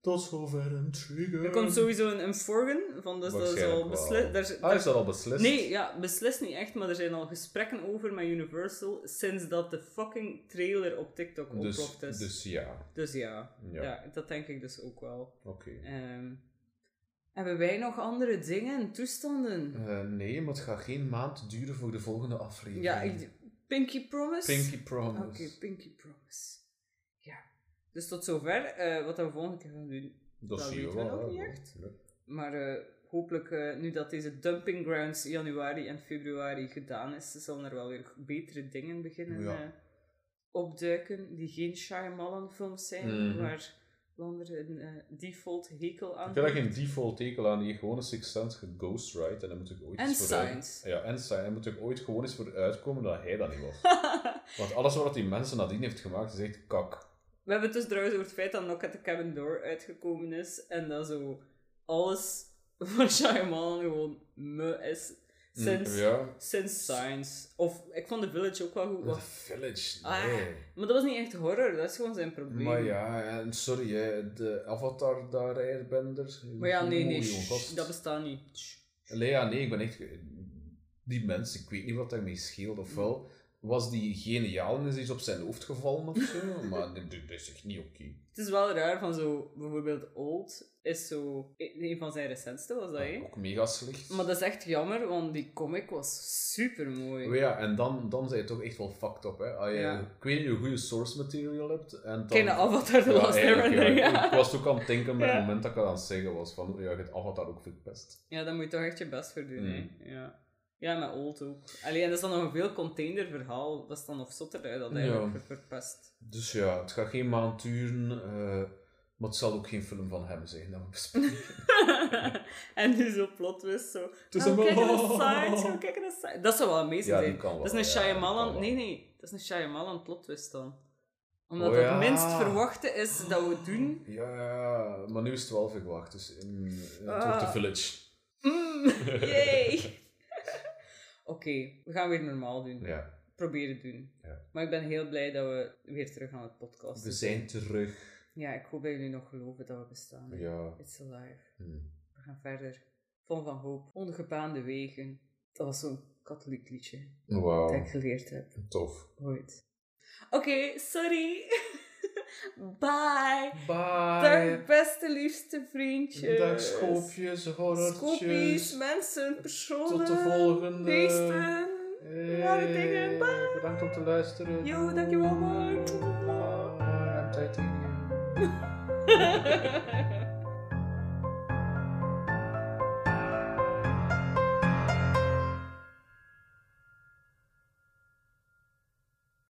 Tot zover een trigger. Er komt sowieso een, een Forgen, van dus dat is Waarschijnlijk al wel. beslist. Daar, Ah, daar- is dat al beslist? nee, ja, beslist niet echt, maar er zijn al gesprekken over met Universal sinds dat de fucking trailer op TikTok Dus, is. dus ja. Dus ja. Ja. ja, dat denk ik dus ook wel. Oké. Ehm, hebben wij nog andere dingen, toestanden? Eh, nee, maar het gaat geen maand duren voor de volgende aflevering. Ja, ik, Pinky Promise? Pinky Promise. Oké, Pinky Promise. Ja. Dus tot zover. Eh, wat we volgende keer gaan doen. dat dat weten we wel. nog niet echt. Maar eh, hopelijk, nu dat deze dumping grounds januari en februari gedaan is, zullen er wel weer betere dingen beginnen Ja. opduiken. Die geen Shyamalan films zijn, Mhm. waar Een eh, default hekel aan Ik heb daar geen default tekel aan, die gewoon een Sixth Sense geghostwrite en dan moet ik ooit En eens voor uit-. Ja, en Science. En moet ik ooit gewoon eens voor uitkomen dat hij dat niet was. (laughs) Want alles wat die mensen nadien heeft gemaakt is echt kak. We hebben het dus trouwens over het feit dat Knock at the Cabin Door uitgekomen is en dat zo alles (laughs) van Shyamalan gewoon me is. Sinds, Mm, Ja. sinds Science. Of, ik vond The Village ook wel goed. The wat- Village, Ah, nee. Maar dat was niet echt horror, dat is gewoon zijn probleem. Maar ja, en sorry, hè, de Avatar daar, Airbender. Maar ja, nee, nee, shh, dat bestaat niet. Nee, ja, nee, ik ben echt... Die mensen, ik weet niet wat daarmee scheelt. Ofwel was die geniaal en is iets op zijn hoofd gevallen of zo. (laughs) maar dit is echt niet oké. Het is wel raar van zo, bijvoorbeeld Old is zo, een van zijn recentste was dat, hè? Ook mega slecht. Maar dat is echt jammer, want die comic was super mooi. Maar ja, en dan, dan zijn je toch echt wel fucked up, hè. Als je, Ja. Ik weet niet hoe goede source material hebt. En dan, Kijk naar Avatar The Ja, Last Airbender, ja. ja. Ik was ook aan het denken met Ja. het moment dat ik dat aan het zeggen was. Van, ja, je hebt Avatar ook verpest. Ja, daar moet je toch echt je best voor doen, Mm. hè? Ja. Ja, met Old ook. Alleen, en dat is dan nog een veel container verhaal. Dat is dan nog zotter uit dat eigenlijk Ja. ver- verpest. Dus ja, het gaat geen maand duren. eh, maar het zal ook geen film van hem zijn dat we bespreken. (laughs) en nu zo plot twist, zo. is "Oh, een- kijk naar Science, oh, (laughs) kijk naar. Dat zou wel amazing Ja, zijn. wel, Dat is een Shyamalan... Nee, nee. Dat is een Shyamalan plot twist dan. Omdat Oh, het ja. minst verwachte is dat we het doen. Ja, ja, maar nu is het wel verwacht. Dus in, in het Ah. wordt The Village. Mm, (laughs) yay! Oké, we gaan weer normaal doen. Ja, Proberen doen. Ja. Maar ik ben heel blij dat we weer terug aan het podcast we zijn terug. Ja, ik hoop dat jullie nog geloven dat we bestaan. Ja. It's alive. Hm. We gaan verder. Vol van hoop. Ongebaande wegen. Dat was zo'n katholiek liedje dat Wauw, ik geleerd heb tof. ooit. Oké, sorry. (laughs) Bye. Bye. Dag beste liefste vriendjes. Dag schoopjes, horrortjes. Mensen, personen. Tot de volgende. Beesten. Hey, rare dingen. Bye. Bedankt om te luisteren. Yo, dankjewel, bye. Bye. I'm. (laughs)